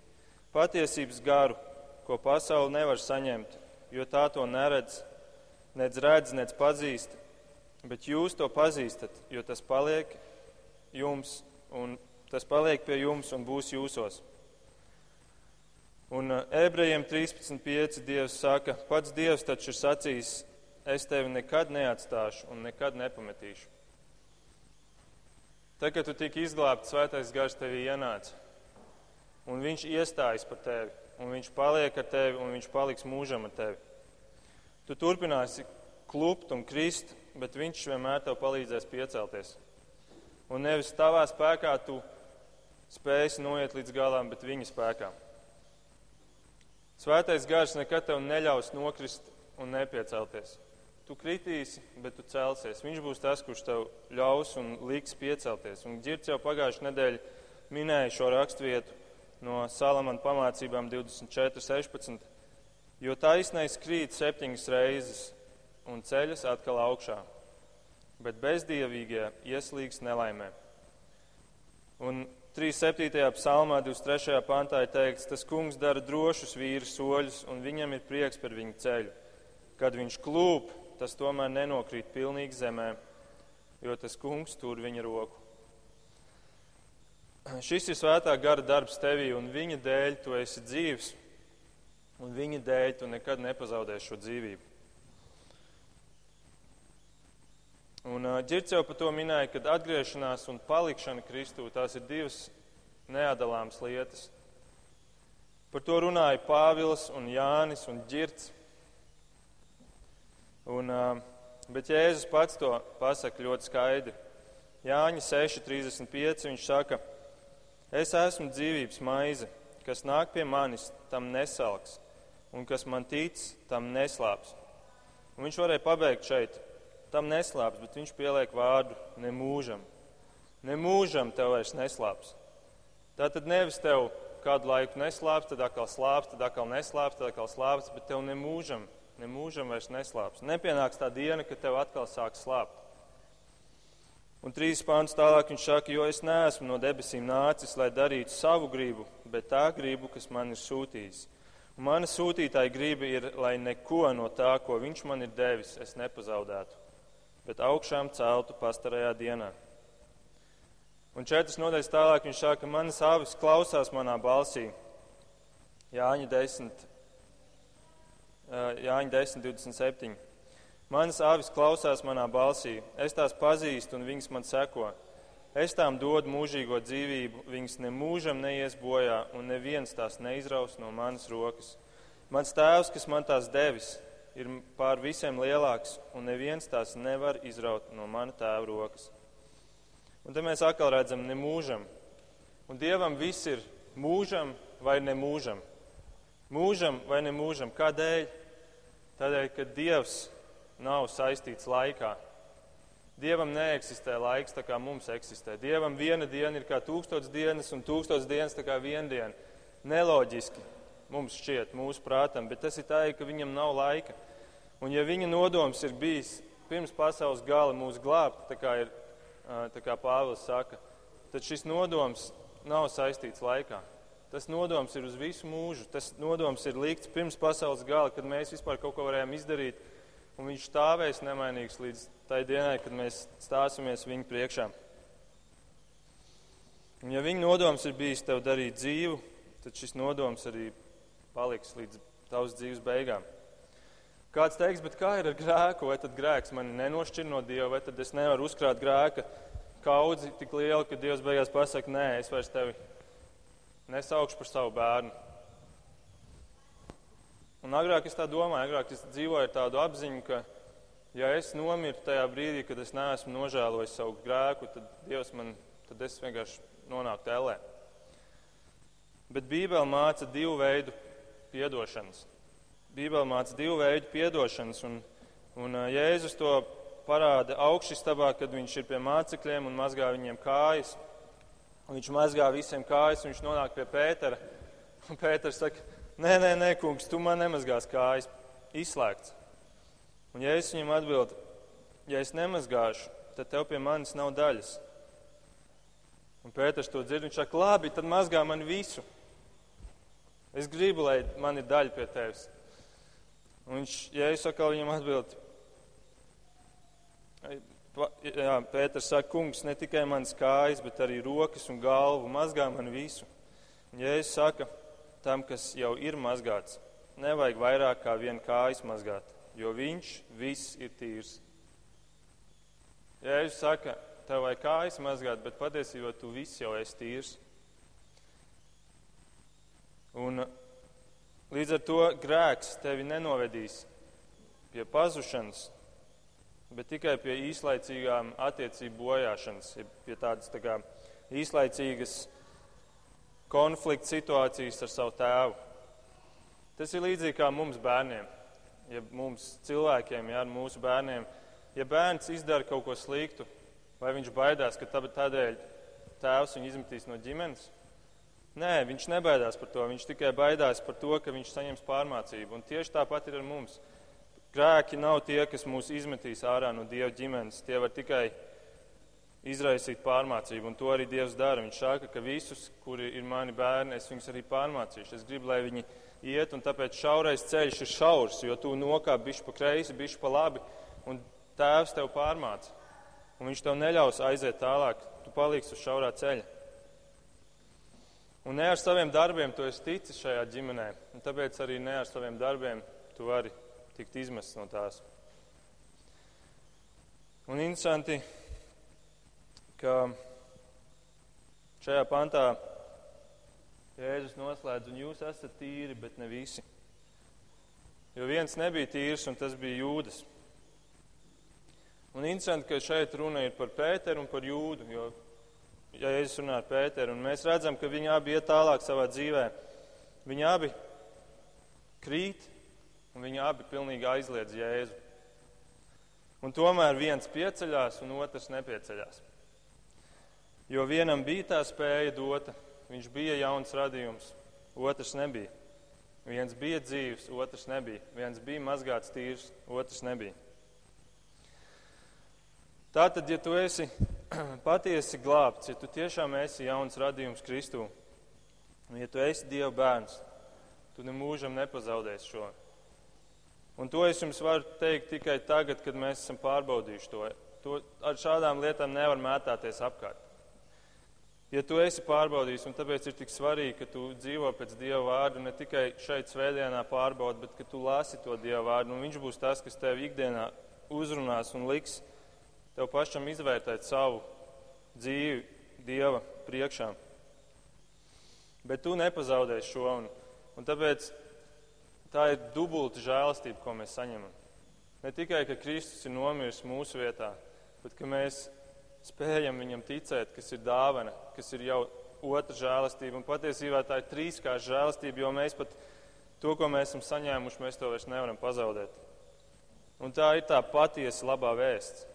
Patiesības garu, ko pasaule nevar saņemt, jo tā to neredz, nedz redz, nedz pazīst, bet jūs to pazīstat, jo tas paliek jums, un tas paliek pie jums un būs jūsos. Un uh, ebrejiem 13.5. Dievs saka, pats Dievs taču ir sacījis, es tevi nekad neatstāšu un nekad nepametīšu. Tad, kad tu tiki izglābts, svētais gars tevī ienāca, un viņš iestājas par tevi, un viņš paliek ar tevi, un viņš paliks mūžam ar tevi. Tu turpināsi klupt un krist, bet viņš vienmēr tev palīdzēs piecelties. Un nevis tavā spēkā tu spēsi noiet līdz galam, bet viņa spēkā. Svētais gars nekad tev neļaus nokrist un nepiecelties. Tu kritīsi, bet tu celsies. Viņš būs tas, kurš tev ļaus un liks piecelties. Un Girts jau pagājušajā nedēļā minēja šo raksturvietu no Salamana pamācībām 24.16. Jo taisnais krīt septiņas reizes un ceļas atkal augšā, bet bezdievīgie ieslīgs nelaimē. Un 37. psalmā, 23. pantā ir teikts, tas kungs dara drošus vīru soļus, un viņam ir prieks par viņu ceļu. Kad viņš klūp, tas tomēr nenokrīt pilnīgi zemē, jo tas kungs tur viņa roku. Šis ir svētā gara darbs tevī, un viņa dēļ tu esi dzīvs, un viņa dēļ tu nekad nepazaudēsi šo dzīvību. Un Girts jau par to minēja, ka atgriešanās un palikšana Kristū tās ir divas neatdalāmas lietas. Par to runāja Pāvils un Jānis un Girts. Un, uh, bet Jēzus pats to pasaka ļoti skaidri. Jāņa 6.35 viņš saka, es esmu dzīvības maize, kas nāk pie manis, tam nesalks, un kas man tic, tam neslāps. Un viņš varēja pabeigt šeit tam neslāps, bet viņš pieliek vārdu nemūžam. Nemūžam tev vairs neslāps. Tā tad nevis tev kādu laiku neslāps, tad atkal slāps, tad atkal neslāps, tad atkal slāps, bet tev nemūžam, nemūžam vairs neslāps. Nepienāks tā diena, kad tev atkal sāk slāpt. Un trīs pāns tālāk viņš saka, jo es neesmu no debesīm nācis, lai darītu savu gribu, bet tā gribu, kas man ir sūtījis. Un mana sūtītāja griba ir, lai neko no tā, ko viņš man ir devis, es nepazaudētu bet augšām celtu pastarajā dienā. Un četras nodaļas tālāk viņš saka, manas avis klausās manā balsī. Jāņa 10, Jāņa 10 27. Manas avis klausās manā balsī, es tās pazīstu un viņas man seko. Es tām dodu mūžīgo dzīvību, viņas nemūžam neies bojā, un neviens tās neizraus no manas rokas. Mans tēvs, kas man tās devis, ir pār visiem lielāks, un neviens tās nevar izraut no mana tēva rokas. Un te mēs atkal redzam, nemūžam. Un Dievam viss ir mūžam vai nemūžam. Mūžam vai nemūžam. Kādēļ? Tādēļ, ka Dievs nav saistīts laikā. Dievam neeksistē laiks tā kā mums eksistē. Dievam viena diena ir kā tūkstots dienas, un tūkstots dienas tā kā viena diena. Neloģiski mums šķiet, mūsu prātam, bet tas ir tā, ka viņam nav laika. Un ja viņa nodoms ir bijis pirms pasaules gala mūs glābt, tā kā, ir, tā kā Pāvils saka, tad šis nodoms nav saistīts laikā. Tas nodoms ir uz visu mūžu. Tas nodoms ir likts pirms pasaules gala, kad mēs vispār kaut ko varējām izdarīt, un viņš stāvēs nemainīgs līdz tai dienai, kad mēs stāsimies viņa priekšā. Un ja viņa nodoms ir bijis tev darīt dzīvu, tad šis nodoms arī paliks līdz tavas dzīves beigām. Kāds teiks, bet kā ir ar grēku? Vai tad grēks mani nenošķir no Dieva, vai tad es nevaru uzkrāt grēka kaudzi tik lielu, ka Dievs beigās pasakā, nē, es vairs tevi nesaukšu par savu bērnu. Un agrāk es tā domāju, agrāk es dzīvoju ar tādu apziņu, ka, ja es nomirtu tajā brīdī, kad es neesmu nožēlojis savu grēku, tad Dievs man, tad es vienkārši nonāktu ellē. Bet Bībele māca divu veidu piedošanas. Bībele māca divu veidu piedošanas, un, un Jēzus to parāda augšstabā, kad viņš ir pie mācekļiem un mazgā viņiem kājas. Un viņš mazgā visiem kājas, un viņš nonāk pie Pētera. Un Pēters saka, nē, nē, nē, kungs, tu man nemazgās kājas. Izslēgts. Un Jēzus viņam atbild, ja es nemazgāšu, tad tev pie manis nav daļas. Un Pēters to dzird, viņš saka, labi, tad mazgā man visu. Es gribu, lai man ir daļa pie tevis. Un viņš, ja es atkal viņam atbildu, jā, Pēters saka, kungs, ne tikai manas kājas, bet arī rokas un galvu, mazgā man visu. Un ja es saku tam, kas jau ir mazgāts, nevajag vairāk kā vienu kājas mazgāt, jo viņš viss ir tīrs. Ja es saku, tev vajag kājas mazgāt, bet patiesībā tu viss jau esi tīrs. Un līdz ar to grēks tevi nenovedīs pie pazušanas, bet tikai pie īslaicīgām attiecību bojāšanas, pie tādas tā kā īslaicīgas konflikta situācijas ar savu tēvu. Tas ir līdzīgi kā mums bērniem. ja mums cilvēkiem, ja ar mūsu bērniem, ja bērns izdara kaut ko sliktu, vai viņš baidās, ka tādēļ tēvs viņu izmetīs no ģimenes? Nē, viņš nebaidās par to. Viņš tikai baidās par to, ka viņš saņems pārmācību. Un tieši tāpat ir ar mums. Grēki nav tie, kas mūs izmetīs ārā no Dieva ģimenes. Tie var tikai izraisīt pārmācību, un to arī Dievs dara. Viņš saka, ka visus, kuri ir mani bērni, es viņus arī pārmācīšu. Es gribu, lai viņi iet, un tāpēc šaurais ceļš ir šaurs, jo tu nokāp bišķi pa kreisi, bišķi pa labi, un tēvs tev pārmāca. Un viņš tev neļaus aiziet tālāk, tu paliksi uz šaurā ceļa. Un ne ar saviem darbiem tu esi ticis šajā ģimenē, un tāpēc arī ne ar saviem darbiem tu vari tikt izmests no tās. Un interesanti, ka šajā pantā Jēzus noslēdz, un jūs esat tīri, bet ne visi. Jo viens nebija tīrs, un tas bija jūdas. Un interesanti, ka šeit runa ir par Pēteru un par jūdu, jo ja Jēzus runā ar Pēteru, un mēs redzam, ka viņi abi iet tālāk savā dzīvē. Viņi abi krīt, un viņi abi pilnīgi aizliedz Jēzu. Un tomēr viens pieceļās, un otrs nepieceļās. Jo vienam bija tā spēja dota, viņš bija jauns radījums, otrs nebija. Viens bija dzīves, otrs nebija. Viens bija mazgāts tīrs, otrs nebija. Tātad, ja tu esi patiesi glābts, ja tu tiešām esi jauns radījums Kristū, un ja tu esi Dieva bērns, tu nemūžam nepazaudēsi šo. Un to es jums varu teikt tikai tagad, kad mēs esam pārbaudījuši to. to ar šādām lietām nevar mētāties apkārt. Ja tu esi pārbaudījis, un tāpēc ir tik svarīgi, ka tu dzīvo pēc Dieva vārdu, ne tikai šeit svētdienā pārbaudi, bet ka tu lasi to Dieva vārdu, un Viņš būs tas, kas tev ikdienā uzrunās un liks tev pašam izvērtēt savu dzīvi Dieva priekšā. Bet tu nepazaudēsi šo, un, un tāpēc tā ir dubulta žēlastība, ko mēs saņemam. Ne tikai, ka Kristus ir nomiris mūsu vietā, bet ka mēs spējam viņam ticēt, kas ir dāvana, kas ir jau otra žēlastība. Un patiesībā tā ir trīskārša žēlastība, jo mēs pat to, ko mēs esam saņēmuši, mēs to vairs nevaram pazaudēt. Un tā ir tā patiesa labā vēsts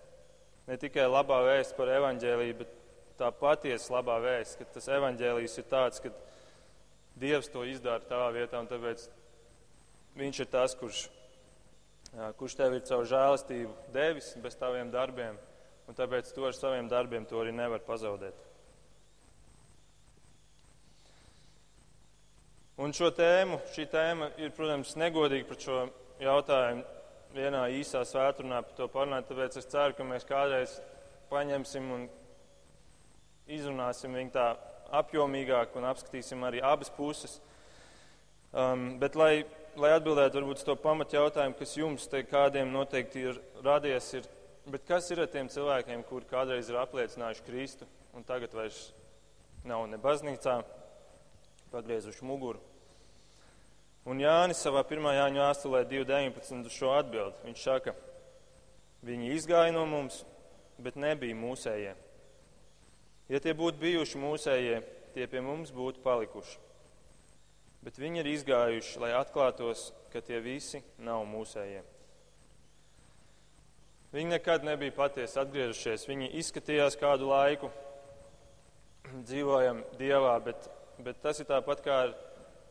ne tikai labā vēsts par evaņģēlīju, bet tā patiesa labā vēsts, ka tas evaņģēlijs ir tāds, ka Dievs to izdara tavā vietā, un tāpēc Viņš ir tas, kurš, kurš tev ir caur žēlastību devis bez taviem darbiem, un tāpēc tu ar saviem darbiem to arī nevar pazaudēt. Un šo tēmu, šī tēma ir, protams, negodīga par šo jautājumu vienā īsā svētdienā par to parunāt. Tāpēc es ceru, ka mēs kādreiz paņemsim un izrunāsim viņu tā apjomīgāk un apskatīsim arī abas puses. Um, bet, lai, lai atbildētu varbūt to pamatjautājumu, kas jums te kādiem noteikti ir radies, ir, bet kas ir ar tiem cilvēkiem, kuri kādreiz ir apliecinājuši Kristu un tagad vairs nav ne baznīcā, pagriezuši muguru? Un Jānis savā pirmā Jāņa vēstulē 2.19 uz šo atbild. Viņš saka, viņi izgāja no mums, bet nebija mūsējie. Ja tie būtu bijuši mūsējie, tie pie mums būtu palikuši. Bet viņi ir izgājuši, lai atklātos, ka tie visi nav mūsējie. Viņi nekad nebija patiesi atgriežušies. Viņi izskatījās kādu laiku, dzīvojam Dievā, bet, bet tas ir tāpat kā ar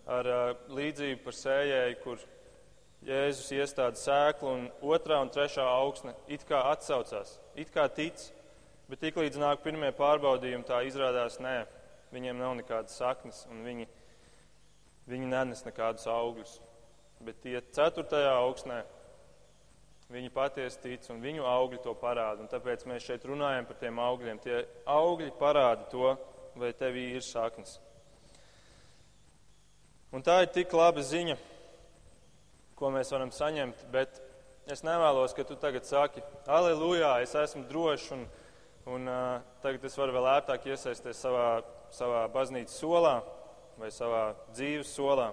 ar līdzību par sējēju, kur Jēzus iestāda sēklu un otrā un trešā augsne it kā atsaucās, it kā tic, bet tik līdz nāk pirmie pārbaudījumi, tā izrādās nē, viņiem nav nekādas saknes un viņi, viņi nenes nekādus augļus. Bet tie ceturtajā augsnē viņi patiesi tic un viņu augļi to parāda. Un tāpēc mēs šeit runājam par tiem augļiem. Tie augļi parāda to, vai tevī ir saknes. Un tā ir tik laba ziņa, ko mēs varam saņemt, bet es nevēlos, ka tu tagad saki, aleluja, es esmu drošs un, un uh, tagad es varu vēl ērtāk iesaisties savā, savā baznīcas solā vai savā dzīves solā.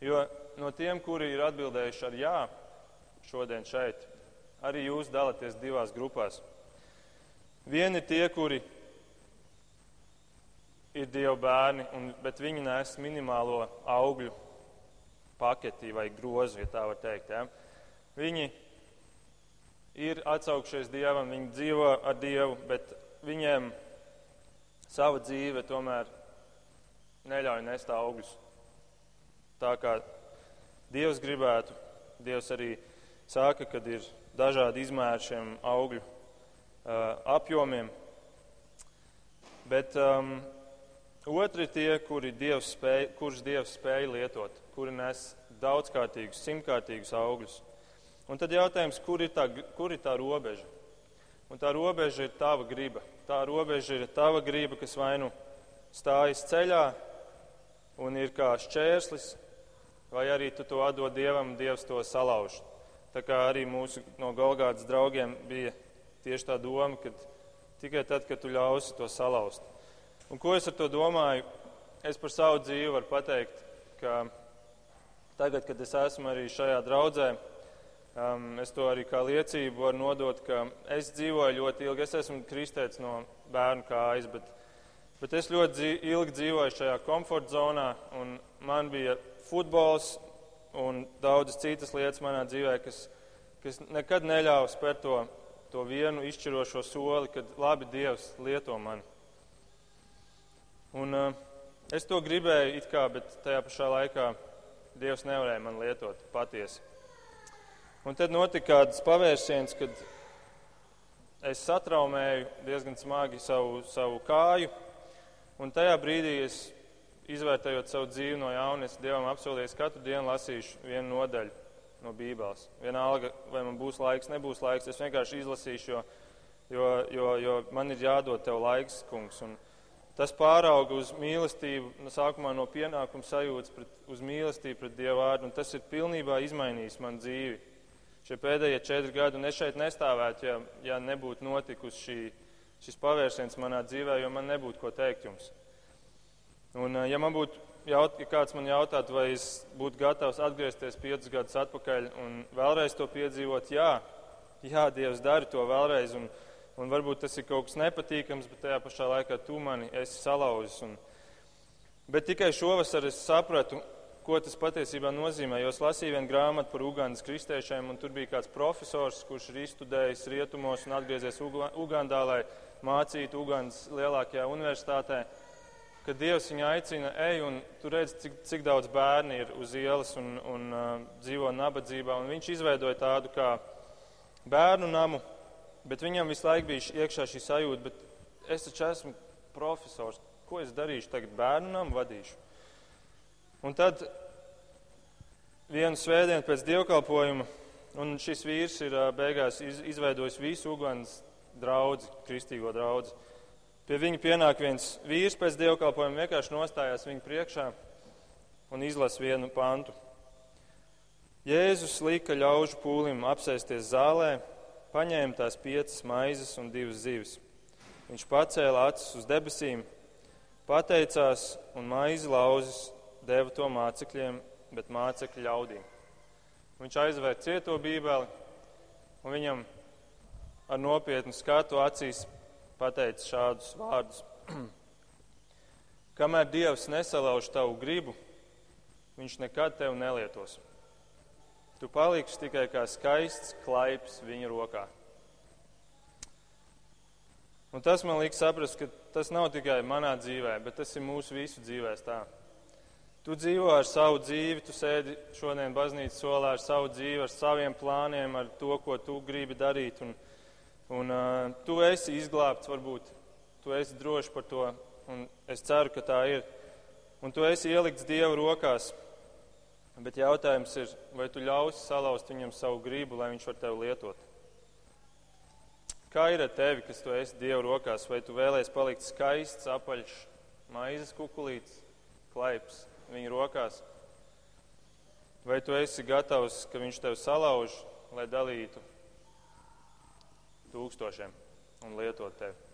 Jo no tiem, kuri ir atbildējuši ar jā šodien šeit, arī jūs dalāties divās grupās. Vieni ir tie, kuri ir Dieva bērni, un, bet viņi nes minimālo augļu paketi vai grozu, ja tā var teikt. Ja? Viņi ir atsaukšies Dievam, viņi dzīvo ar Dievu, bet viņiem sava dzīve tomēr neļauj nest augļus. Tā kā Dievs gribētu, Dievs arī saka, kad ir dažādi izmēri šiem augļu uh, apjomiem. Bet um, otri ir tie, kuri Dievs spēj, kurus Dievs spēja lietot, kuri nes daudzkārtīgus, simtkārtīgus augļus. Un tad jautājums, kur ir tā, kur ir tā robeža? Un tā robeža ir tava griba. Tā robeža ir tava griba, kas vai nu stājas ceļā un ir kā šķērslis, vai arī tu to atdod Dievam, Dievs to salauž. Tā kā arī mūsu no Golgātas draugiem bija tieši tā doma, ka tikai tad, kad tu ļausi to salauzt. Un ko es ar to domāju? Es par savu dzīvi varu pateikt, ka tagad, kad es esmu arī šajā draudzē, um, es to arī kā liecību varu nodot, ka es dzīvoju ļoti ilgi. Es esmu kristēts no bērnu kājas, bet, bet es ļoti ilgi dzīvoju šajā komforta zonā, un man bija futbols, un daudzas citas lietas manā dzīvē, kas, kas nekad neļāva spērt to, to vienu izšķirošo soli, kad labi Dievs lieto mani. Un, uh, es to gribēju, kā, bet tajā pašā laikā Dievs nevarēja man lietot patiesi. Un tad notika kāds pavērsiens, kad es satraumēju diezgan smagi savu, savu kāju, un tajā brīdī es izvērtējot savu dzīvi no jauna, es Dievam apsolīju, ka katru dienu lasīšu vienu nodaļu no Bībeles. Vienalga, vai man būs laiks, nebūs laiks, es vienkārši izlasīšu, jo, jo, jo, jo man ir jādod tev laiks, kungs. Un tas pārauga uz mīlestību, no sākumā no pienākuma sajūtas pret, uz mīlestību pret Dievu vārdu, un tas ir pilnībā izmainījis man dzīvi. Šie pēdējie četri gadi, un es šeit nestāvētu, ja, ja nebūtu notikusi šī, šis pavērsiens manā dzīvē, jo man nebūtu ko teikt jums. Un, eh, ja man būtu jaut, ja kāds man jautātu, vai es būtu gatavs atgriezties piecus gadus atpakaļ un vēlreiz to piedzīvot, jā, jā Dievs dara to vēlreiz. Un, un varbūt tas ir kaut kas nepatīkams, bet tajā pašā laikā tu mani esi salauzis. Un, bet tikai šovasar es sapratu, ko tas patiesībā nozīmē. Jo es lasīju vienu grāmatu par Ugandas kristiešiem, un tur bija kāds profesors, kurš ir izstudējis rietumos un atgriezies Ugandā, lai mācītu Ugandas lielākajā universitātē ka Dievs viņu aicina, ej, un tu redz, cik, cik daudz bērni ir uz ielas un, un uh, dzīvo nabadzībā. Un viņš izveidoja tādu kā bērnu namu, bet viņam visu laiku bija iekšā šī sajūta, bet es taču esmu profesors, ko es darīšu tagad bērnu namu vadīšu. Un tad vienu svētdienu pēc dievkalpojuma, un šis vīrs ir uh, beigās iz, izveidojis visu Ugandas draudzi, kristīgo draudzi. Pie viņa pienāk viens vīrs pēc dievkalpojuma, vienkārši nostājās viņa priekšā un izlasa vienu pantu. Jēzus lika ļaužu pūlim apsēsties zālē, paņēma tās piecas maizes un divas zivis. Viņš pacēla acis uz debesīm, pateicās un maizi lauzis deva to mācekļiem, bet mācekļi ļaudīm. Viņš aizvēr cieto bībeli un viņam ar nopietnu skatu acīs pateicis šādus vārdus. Kamēr Dievs nesalauž tavu gribu, Viņš nekad tevi nelietos. Tu paliksi tikai kā skaists klaips viņa rokā. Un tas man liekas saprast, ka tas nav tikai manā dzīvē, bet tas ir mūsu visu dzīvēs tā. Tu dzīvo ar savu dzīvi, tu sēdi šodien baznīcas solā ar savu dzīvi, ar saviem plāniem, ar to, ko tu gribi darīt. Un, Un uh, tu esi izglābts, varbūt tu esi drošs par to, un es ceru, ka tā ir. Un tu esi ielikts Dieva rokās. Bet jautājums ir, vai tu ļausi salauzt viņam savu gribu, lai viņš var tevi lietot? Kā ir ar tevi, kas tu esi Dieva rokās? Vai tu vēlēsies palikt skaists, apaļš, maizes kukulīts, klaips viņa rokās? Vai tu esi gatavs, ka viņš tevi salauž, lai dalītu tūkstošiem un lietot tevi.